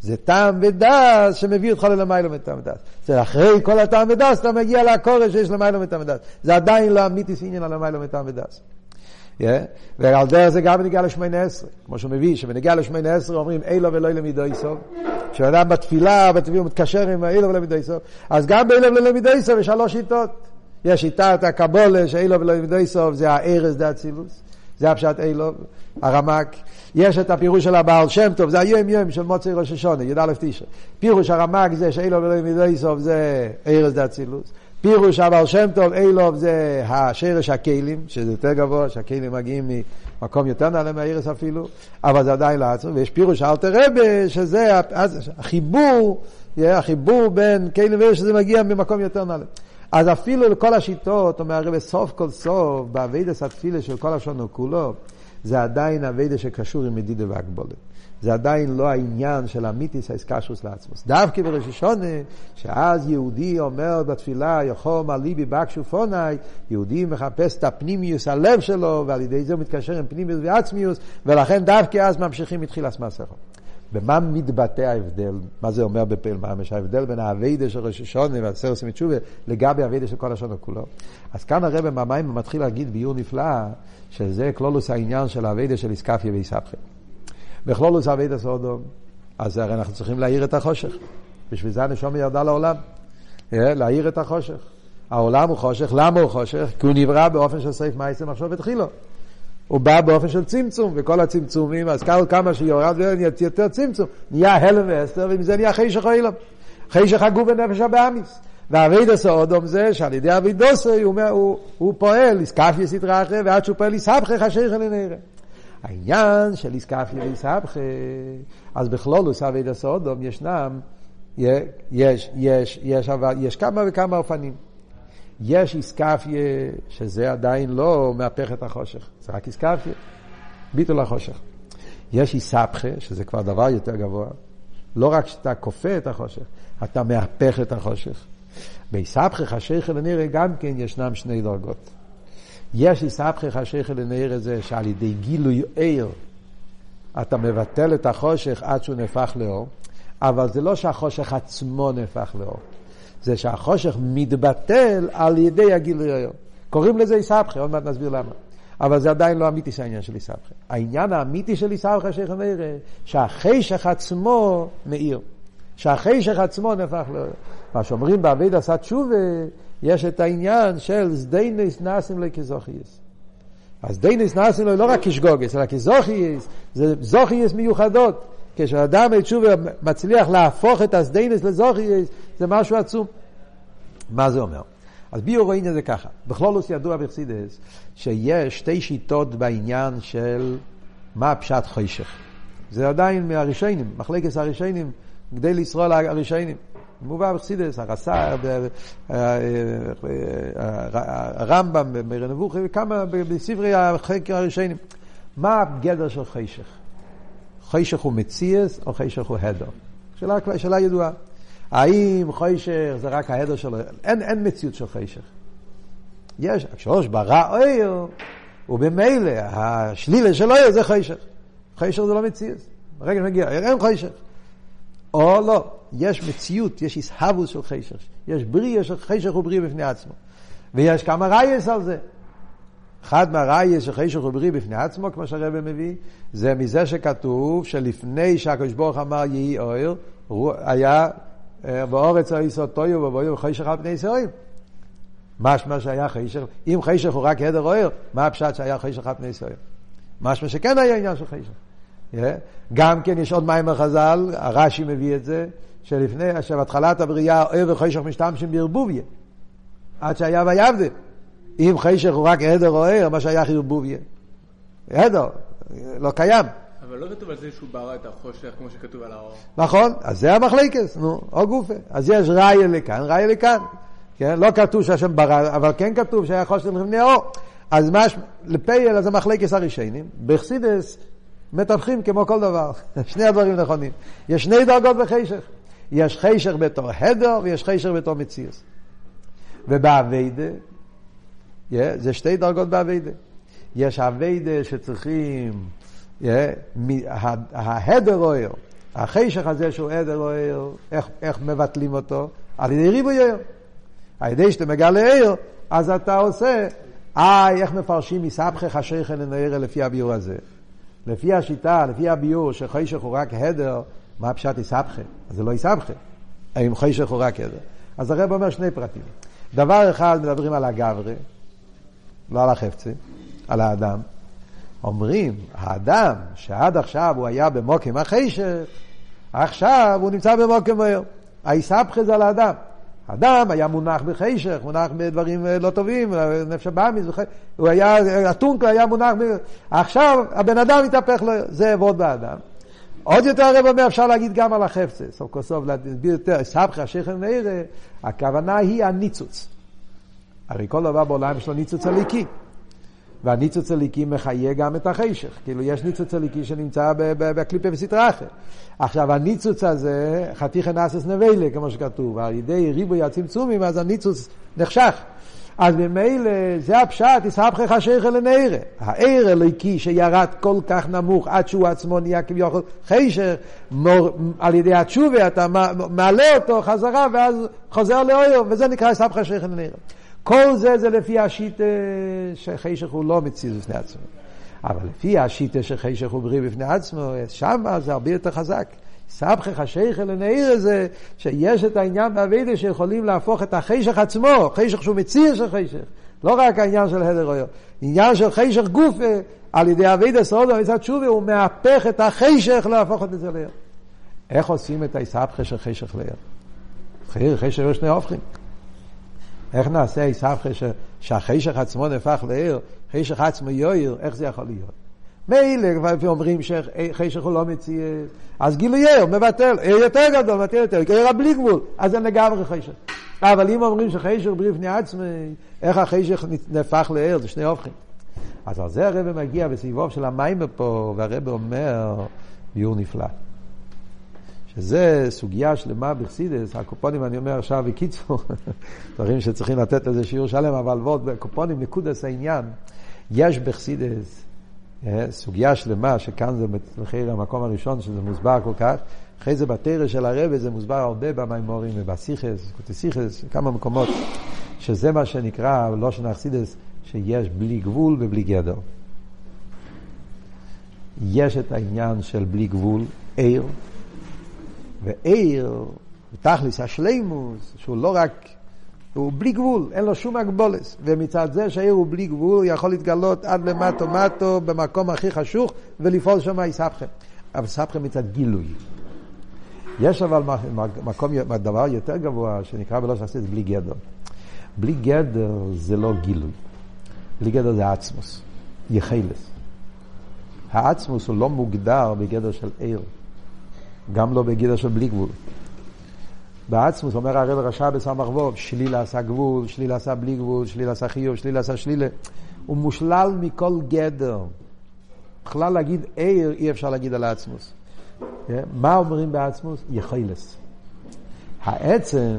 זה טעם ודס שמביא אותך ללמיילו מטעם ודס. זה אחרי כל הטעם ודס אתה מגיע לקורש שיש למיילו מטעם ודס. זה עדיין לא אמיתיס עניין על למיילו מטעם ודס. Yeah. ועל דרך זה גם בנגיע לשמונה עשרה, כמו שהוא מביא, שבנגיע לשמונה עשרה אומרים אילו ולא אילו מידו סוף. כשאדם בתפילה, בתפילה הוא מתקשר עם אילו ולא מידו סוף. אז גם באילו ולא מידו סוף יש שלוש שיטות. יש שיטת הקבולה שאילו ולא ימדוי סוף זה הארז דה אצילוס, זה הפשט אילו, הרמק. יש את הפירוש של הבעל שם טוב, זה היום יום של מוצאי ראש השונה, י"א תשע. פירוש הרמק זה שאילו ולא ימדוי סוף זה ארז דה אצילוס. פירוש הבעל שם טוב, אילוב זה השרש הכלים, שזה יותר גבוה, שהכלים מגיעים ממקום יותר נעלה מהארץ אפילו, אבל זה עדיין לעצמו, ויש פירוש אלתר רבה, שזה החיבור, החיבור בין כלים וארץ, שזה מגיע ממקום יותר נעלה. אז אפילו לכל השיטות, אומר הרב, סוף כל סוף, באביידס התפילה של כל השונו כולו, זה עדיין אביידס שקשור עם מדידה והגבולת. זה עדיין לא העניין של המיתיס האסקשוס לעצמוס. דווקא בראש השונה, שאז יהודי אומר בתפילה, יחום על ליבי בקשו פונאי, יהודי מחפש את הפנימיוס הלב שלו, ועל ידי זה הוא מתקשר עם פנימיוס ועצמיוס, ולכן דווקא אז ממשיכים מתחילת מסכו. במה מתבטא ההבדל? מה זה אומר בפעיל ממש? ההבדל בין האביידה של ראש השונה והסרס מתשובה לגבי האביידה של כל השונה כולו. אז כאן הרב במים מתחיל להגיד ביור נפלא, שזה כלולוס העניין של האביידה של איסקפיה ואיסבכה. בכלולוס האביידה סודום, אז הרי אנחנו צריכים להאיר את החושך. בשביל זה הנשום ירדה לעולם. אה, להאיר את החושך. העולם הוא חושך, למה הוא חושך? כי הוא נברא באופן של סעיף מייסם עכשיו התחילו. הוא בא באופן של צמצום, וכל הצמצומים, אז כמה שיורד יותר צמצום, נהיה הלם ואסתר, ומזה נהיה חישך אילם. חישך הגוף ונפש הבאמיס. והאבידוס האודום זה שעל ידי אבידוסי הוא, הוא, הוא פועל, איסקפיה סטרחה, ועד שהוא פועל איסבכה חשיך לנראה. העניין של איסקפיה ואיסבכה, אז בכלולוס אבידוס האודום ישנם, יש, יש, יש, יש, יש כמה וכמה אופנים. יש איסקפיה, שזה עדיין לא מהפך את החושך, זה רק איסקפיה, ביטול החושך. יש איסבכה, שזה כבר דבר יותר גבוה, לא רק שאתה כופה את החושך, אתה מהפך את החושך. באיסבכה חשיכה לנראה גם כן ישנם שני דרגות. יש איסבכה חשיכה לנראה זה שעל ידי גילוי עיר אתה מבטל את החושך עד שהוא נהפך לאור, אבל זה לא שהחושך עצמו נהפך לאור. זה שהחושך מתבטל על ידי הגילוי היום. קוראים לזה איסבכה, עוד מעט נסביר למה. אבל זה עדיין לא אמיתי של העניין של איסבכה. העניין האמיתי של איסבכה שייך נראה, שהחשך עצמו מאיר. שהחשך עצמו נהפך ל... מה שאומרים בעביד עשה תשובה, יש את העניין של זדיינס נאסים לכזוכייס. אז דיינס נאסים לא רק כשגוגס, אלא כזוכייס, זה זוכייס מיוחדות. כשאדם בתשובה מצליח להפוך את הסדיינס לזוכייס, זה משהו עצום. מה זה אומר? אז ביור רואים את זה ככה. בכלולוס ידוע בחסידס שיש שתי שיטות בעניין של מה הפשט חוישך. זה עדיין מהראשונים, מחלקת הראשונים, כדי לשרול הראשונים. מובא בחסידס, הרס"ר, הרמב"ם, מרי נבוכי, וכמה בספרי החקר הראשונים. מה הגדר של חוישך? חוישך הוא מציאס או חוישך הוא הדר? שאלה, שאלה ידועה. האם חוישך זה רק ההדר שלו? אין, אין מציאות של חוישך. יש, כשראש ברא אויר, ובמילא השלילה של אויר זה חוישך. חוישך זה לא מציאות. ברגע שמגיע, אין חוישך. או לא, יש מציאות, יש הסהבוס של חשך. יש בריא, של חשך ובריא בפני עצמו. ויש כמה רייס על זה. אחד מהרייס של חשך ובריא בפני עצמו, כמו שהרבא מביא, זה מזה שכתוב שלפני שהקדוש ברוך אמר יהי אויר, היה באורץ היסוד טויו ובויו חשך על פני ישראל. משמע שהיה חשך, אם חשך הוא רק הדר אויר, מה הפשט שהיה חשך על פני ישראל? משמע שכן היה עניין של חשך. גם כן יש עוד מים חז"ל, הרש"י מביא את זה, שלפני, שבהתחלת הבריאה אוהב וחשך משתמשים בערבוביה, עד שהיה ויעבדה. אם חשך הוא רק עדר או ער, מה שייך ערבוביה? עדר, לא קיים. אבל לא כתוב על זה שהוא ברא את החושך כמו שכתוב על האור. נכון, אז זה המחלקס, נו, או גופה. אז יש ראיה לכאן, ראיה לכאן. כן? לא כתוב שהשם ברא, אבל כן כתוב שהיה חושך לפני האור. אז מה, לפייל, אז המחלקס הראשונים. בחסידס מתווכים כמו כל דבר. שני הדברים נכונים. יש שני דרגות בחשך. יש חשך בתור הדר ויש חשך בתור מציאס. ובאביידה, yeah, זה שתי דרגות באביידה. יש אביידה שצריכים, yeah, ההדר אוהר, החשך הזה שהוא הדר אוהר, איך, איך מבטלים אותו? על ידי ריבוי אוהר. על ידי שאתה מגלה ער, אז אתה עושה, איי, איך מפרשים מסבכך השייכן לנער לפי הביור הזה? לפי השיטה, לפי הביור, שחוישך הוא רק הדר, מה הפשט יסבכה? זה לא יסבכה. האם חוישך הוא רק הדר. אז הרב אומר שני פרטים. דבר אחד, מדברים על הגברי, לא על החפצה, על האדם. אומרים, האדם שעד עכשיו הוא היה במוקם החשך, עכשיו הוא נמצא במוקם מהר. היסבכה זה על האדם. אדם היה מונח בחשך, מונח בדברים לא טובים, נפש הבאמיס, הוא היה, הטונקל היה מונח, עכשיו הבן אדם התהפך לו, זה עבוד באדם. עוד יותר הרב אומר, אפשר להגיד גם על החפצה, סוף כל סוף להסביר יותר, סבכי השכם נערה, הכוונה היא הניצוץ. הרי כל דבר בעולם יש לו ניצוץ הליקי. והניצוץ הליקי מחיה גם את החשך. כאילו יש ניצוץ הליקי שנמצא בקליפה וסטרה אחרת. עכשיו הניצוץ הזה, חתיכי נסס נבלה, כמו שכתוב, על ידי ריבוי הצמצומים, אז הניצוץ נחשך. אז ממילא זה הפשט, יסבכך השכל לנערה. הער אלוהיקי שירד כל כך נמוך עד שהוא עצמו נהיה כביכול חשך, על ידי התשובה אתה מעלה אותו חזרה ואז חוזר לאויר, וזה נקרא יסבכך השכל לנערה. כל זה זה לפי השיטה שחשך הוא לא מציז בפני עצמו. אבל לפי השיטה שחשך הוא בריא בפני עצמו, שם זה הרבה יותר חזק. סבכך השייכל לנעיר זה שיש את העניין באבידה שיכולים להפוך את החשך עצמו, חשך שהוא מציר של חשך, לא רק העניין של הדר אויר, עניין של חשך גוף על ידי אבידה סעודו ומצד שובי הוא מהפך את החשך להפוך את זה לעיר. איך עושים את הסבכה של חשך לעיר? חשך יש שני הופכים. איך נעשה הסבכה שהחשך עצמו נהפך לעיר, חשך עצמו יויר, איך זה יכול להיות? מילא, כבר אומרים שחשך הוא לא מציע, אז גילוי ער, מבטל, ער יותר גדול, מבטל יותר, ער בלי גבול, אז זה לגמרי חשך. אבל אם אומרים שחשך בלי בפני עצמי, איך החשך נהפך לער, זה שני הופכים. אז על זה הרב מגיע בסביבו של המים פה, והרב אומר, ביור נפלא. שזה סוגיה שלמה בחסידס, הקופונים אני אומר עכשיו בקיצור, דברים שצריכים לתת לזה שיעור שלם, אבל ועוד בקופונים נקודס העניין, יש בחסידס אה, סוגיה שלמה, שכאן זה מחיר המקום הראשון שזה מוסבר כל כך, אחרי זה בתרא של הרבי זה מוסבר הרבה במימורים ובסיכס, קוטסיכס, כמה מקומות, שזה מה שנקרא, לא שנחסידס, שיש בלי גבול ובלי גדר. יש את העניין של בלי גבול, עיר, ועיר, תכלס השלימוס, שהוא לא רק הוא בלי גבול, אין לו שום הגבולס. ומצד זה שהעיר הוא בלי גבול, הוא יכול להתגלות עד למטו מטו, במקום הכי חשוך, ולפעול שם איסבכם. אבל סבכם מצד גילוי. יש אבל מקום, דבר יותר גבוה, שנקרא בלא שעשית בלי גדר. בלי גדר זה לא גילוי. בלי גדר זה עצמוס, יחלס. העצמוס הוא לא מוגדר בגדר של עיר, גם לא בגדר של בלי גבול. בעצמוס, אומר הרב רשע בסמ"ך ווב, שלילה עשה גבול, שלילה עשה בלי גבול, שלילה עשה חיוב, שלילה עשה שלילה. הוא מושלל מכל גדר. בכלל להגיד עיר, אי אפשר להגיד על העצמוס. כן? מה אומרים בעצמוס? יכולס. העצם,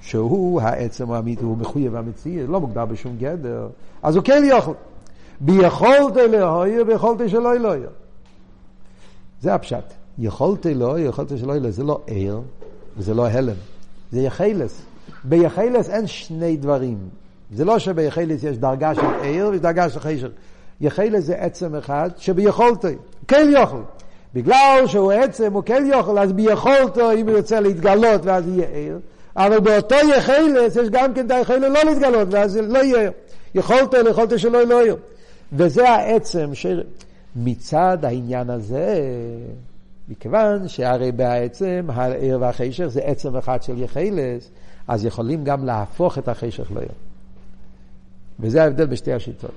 שהוא העצם האמיתי, הוא מחויב המציאות, לא מוגדר בשום גדר, אז הוא כן יכול. ביכולת אלוהי ויכולת שלא אלוהי. זה הפשט. יכולת אלוהי, יכולת שלא אלוהי, זה לא עיר, וזה לא הלם, זה יחלס. ביחלס אין שני דברים. זה לא שביחלס יש דרגה של עיר ויש דרגה של חשר. יחלס זה עצם אחד שביכולתו, כן יכול. בגלל שהוא עצם, הוא כן יכול, אז ביכולתו, אם הוא יוצא להתגלות, ואז יהיה עיר. אבל באותו יחלס יש גם כן את היחלס לא להתגלות, ואז לא יהיה עיר. יכולתו, יכולתו שלא יהיה עיר. וזה העצם שמצד העניין הזה, מכיוון שהרי בעצם העיר והחשך זה עצם אחד של יחלס, אז יכולים גם להפוך את החשך לעיר. וזה ההבדל בשתי השיטות.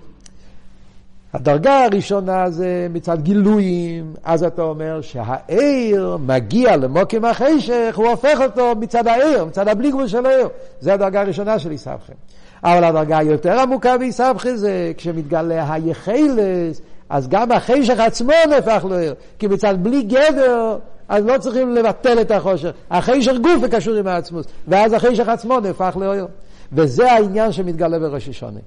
הדרגה הראשונה זה מצד גילויים, אז אתה אומר שהעיר מגיע למוקים החשך, הוא הופך אותו מצד העיר, מצד הבלי גבול של העיר. זה הדרגה הראשונה של איסבכם. אבל הדרגה היותר עמוקה באיסבכם זה כשמתגלה היחלס, אז גם החשך עצמו נהפך לעיר, כי מצד בלי גדר, אז לא צריכים לבטל את החושך. החשך גוף קשור עם העצמוס, ואז החשך עצמו נהפך לעיר. וזה העניין שמתגלה בראש השונה.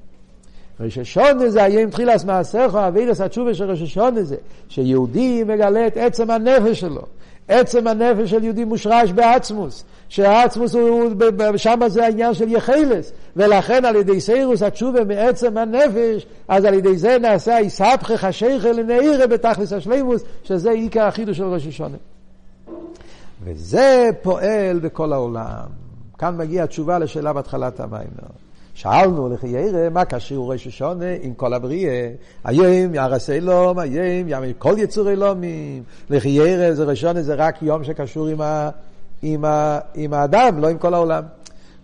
ראש השונה זה היה עם תחילת מעשיך, אבידס התשובה של ראש השונה זה, שיהודי מגלה את עצם הנפש שלו. עצם הנפש של יהודי מושרש בעצמוס, שהעצמוס הוא, שם זה העניין של יחלס, ולכן על ידי סיירוס התשובה מעצם הנפש, אז על ידי זה נעשה איסהפכך השייכל לנעירה בתכלס השלימוס, שזה עיקר החידוש של ראש השונה. וזה פועל בכל העולם. כאן מגיעה התשובה לשאלה בהתחלת המים. שאלנו לכי ירא, מה קשור ראש השונה עם כל הבריאה? היום ירס אלום, היום ימי כל יצור אלומים. לכי ירא זה ראשונה, זה רק יום שקשור עם, ה, עם, ה, עם האדם, לא עם כל העולם.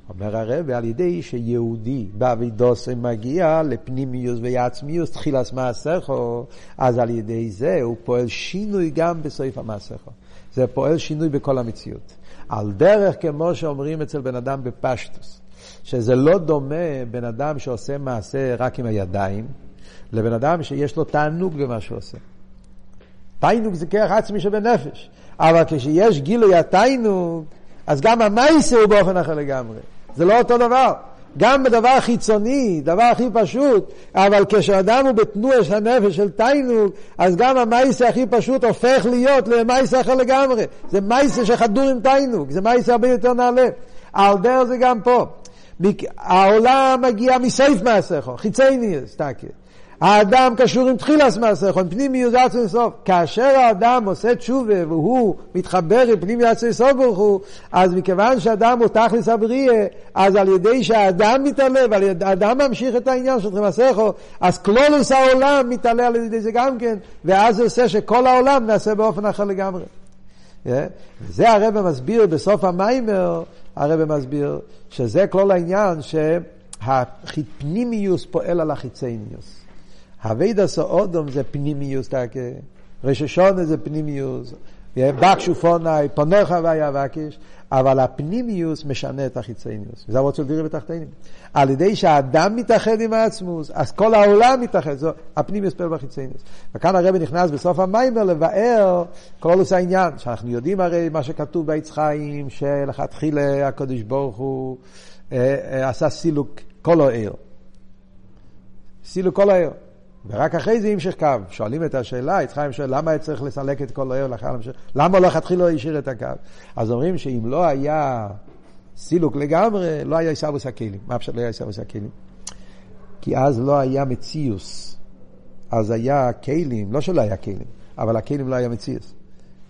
אומר הרב, על ידי שיהודי באבידוסי מגיע לפנימיוס ועצמיוס, תחילת מעשיכו, אז על ידי זה הוא פועל שינוי גם בסוף המעשיכו. זה פועל שינוי בכל המציאות. על דרך כמו שאומרים אצל בן אדם בפשטוס. שזה לא דומה בן אדם שעושה מעשה רק עם הידיים, לבן אדם שיש לו תענוג במה שהוא עושה. תענוג זה כרך עצמי שבנפש, אבל כשיש גילוי התענוג, אז גם המייסה הוא באופן אחר לגמרי. זה לא אותו דבר. גם בדבר חיצוני, דבר הכי פשוט, אבל כשאדם הוא בתנועה של הנפש של תיינוג, אז גם המייסה הכי פשוט הופך להיות למייסה אחר לגמרי. זה מייסה שחדור עם תיינוג, זה מייסה הרבה יותר נעלה. על דרך זה גם פה. העולם מגיע מסייף מעשיכו, חיצייני, סתקי. האדם קשור עם תחילס מעשיכו, עם פנימי עצמי אינסוף. כאשר האדם עושה תשובה והוא מתחבר עם פנימי עצמי אינסוף ברוך הוא, אז מכיוון שאדם הוא תכלס הבריאה, אז על ידי שהאדם מתעלה ועל ידי האדם ממשיך את העניין של תחילסכו, אז כלולוס העולם מתעלה על ידי זה גם כן, ואז זה עושה שכל העולם נעשה באופן אחר לגמרי. Yeah. וזה הרב מסביר בסוף המיימר, הרב מסביר שזה כל העניין שהפנימיוס פועל על החיצניוס. הווידס האודום זה פנימיוס, רששונה זה פנימיוס, בקשו פונאי, פונך והיה וקש, אבל הפנימיוס משנה את החיצניוס. זה רוצה להביא בתחתינים. על ידי שהאדם מתאחד עם העצמוס, אז כל העולם מתאחד, זו הפנימיוס פועל בחיצניוס. וכאן הרבי נכנס בסוף המיימר לבאר כל עושה העניין, שאנחנו יודעים הרי מה שכתוב בעץ חיים, שלכתחילה הקדוש ברוך הוא אה, אה, עשה סילוק כל העיר. סילוק כל העיר. ורק אחרי זה המשך קו. שואלים את השאלה, יצחיים שואל, למה היה צריך לסלק את כל העיר לאחר המשך? למה לא לכתחילה לא השאיר את הקו? אז אומרים שאם לא היה סילוק לגמרי, לא היה עיסאוווס הכלים. מה פשוט לא היה עיסאוווס הכלים? כי אז לא היה מציוס. אז היה כלים, לא שלא היה כלים, אבל הכלים לא היה מציוס.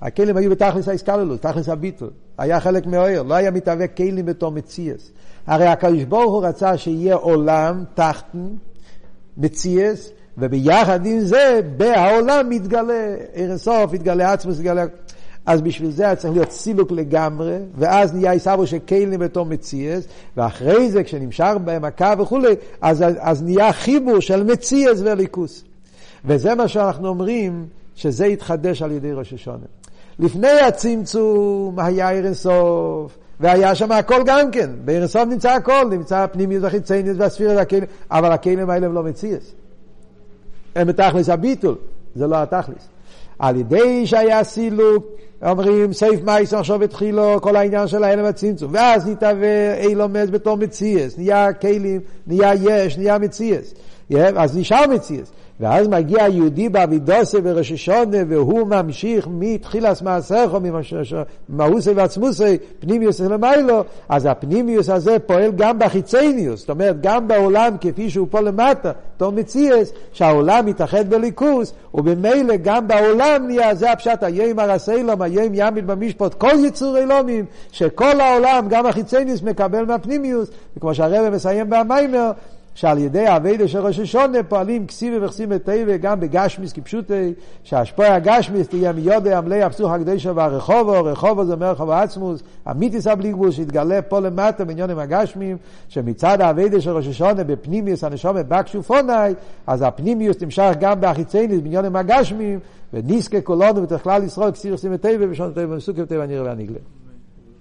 הכלים היו בתכלס האיסקללוס, תכלס הביטול. היה חלק מהאויר, לא היה מתהווה כלים בתור מציאס. הרי הקדוש ברוך הוא רצה שיהיה עולם תחתן, מציאס, וביחד עם זה, בהעולם מתגלה, ערן סוף, מתגלה עצמוס, מתגלה... אז בשביל זה היה צריך להיות סילוק לגמרי, ואז נהיה עיסאוו של כלים בתור מציאס, ואחרי זה כשנמשך בהם הקו וכולי, אז, אז נהיה חיבור של מציאס וליכוס. וזה מה שאנחנו אומרים, שזה התחדש על ידי ראש השונה. לפני הצמצום היה ערן סוף, והיה שם הכל גם כן, בערן סוף נמצא הכל, נמצא הפנימיות והחיצוניות והספירה והכלים, אבל הכלים האלה הם לא מציאס. הם בתכלס הביטול, זה לא התכלס. על ידי שהיה סילוק, אומרים סייף מייס עכשיו התחילו כל העניין של ההלם הצמצום, ואז נתהווה אילומס בתור מציאס, נהיה כלים, נהיה יש, נהיה מציאס, אז נשאר מציאס. ואז מגיע היהודי באבידוסי ורששונה, והוא ממשיך מתחילת מעשיכו, ממאוסי ועצמוסי, פנימיוס למיילו, אז הפנימיוס הזה פועל גם בחיצניוס, זאת אומרת, גם בעולם כפי שהוא פה למטה, תור מציאס, שהעולם מתאחד בליכוס, וממילא גם בעולם נהיה, זה הפשט, היים הרסלום, היים ימיד במשפט, כל יצור אלומים, שכל העולם, גם החיצניוס מקבל מהפנימיוס, וכמו שהרבא מסיים במיימר, שעל ידי האביידה של ראש השונה פועלים כסיבי וכסיבי וטבע גם בגשמיס כפשוטי, שהשפוע הגשמיס תהיה מיודי עמלי הפסוך הקדושה והרחובו, רחובו זה אומר רחוב עצמוס, המיתיס הבליגבוס שיתגלה פה למטה בעניונים הגשמים, שמצד האביידה של ראש השונה בפנימיוס הנשומת בקשופונאי, אז הפנימיוס תמשך גם באחיצייניס בעניונים הגשמים, וניסקה כולנו ותכלל ישראל כסיבי וכסיבי וטבע ושונה וסוכי וטבע נראה והנגלה.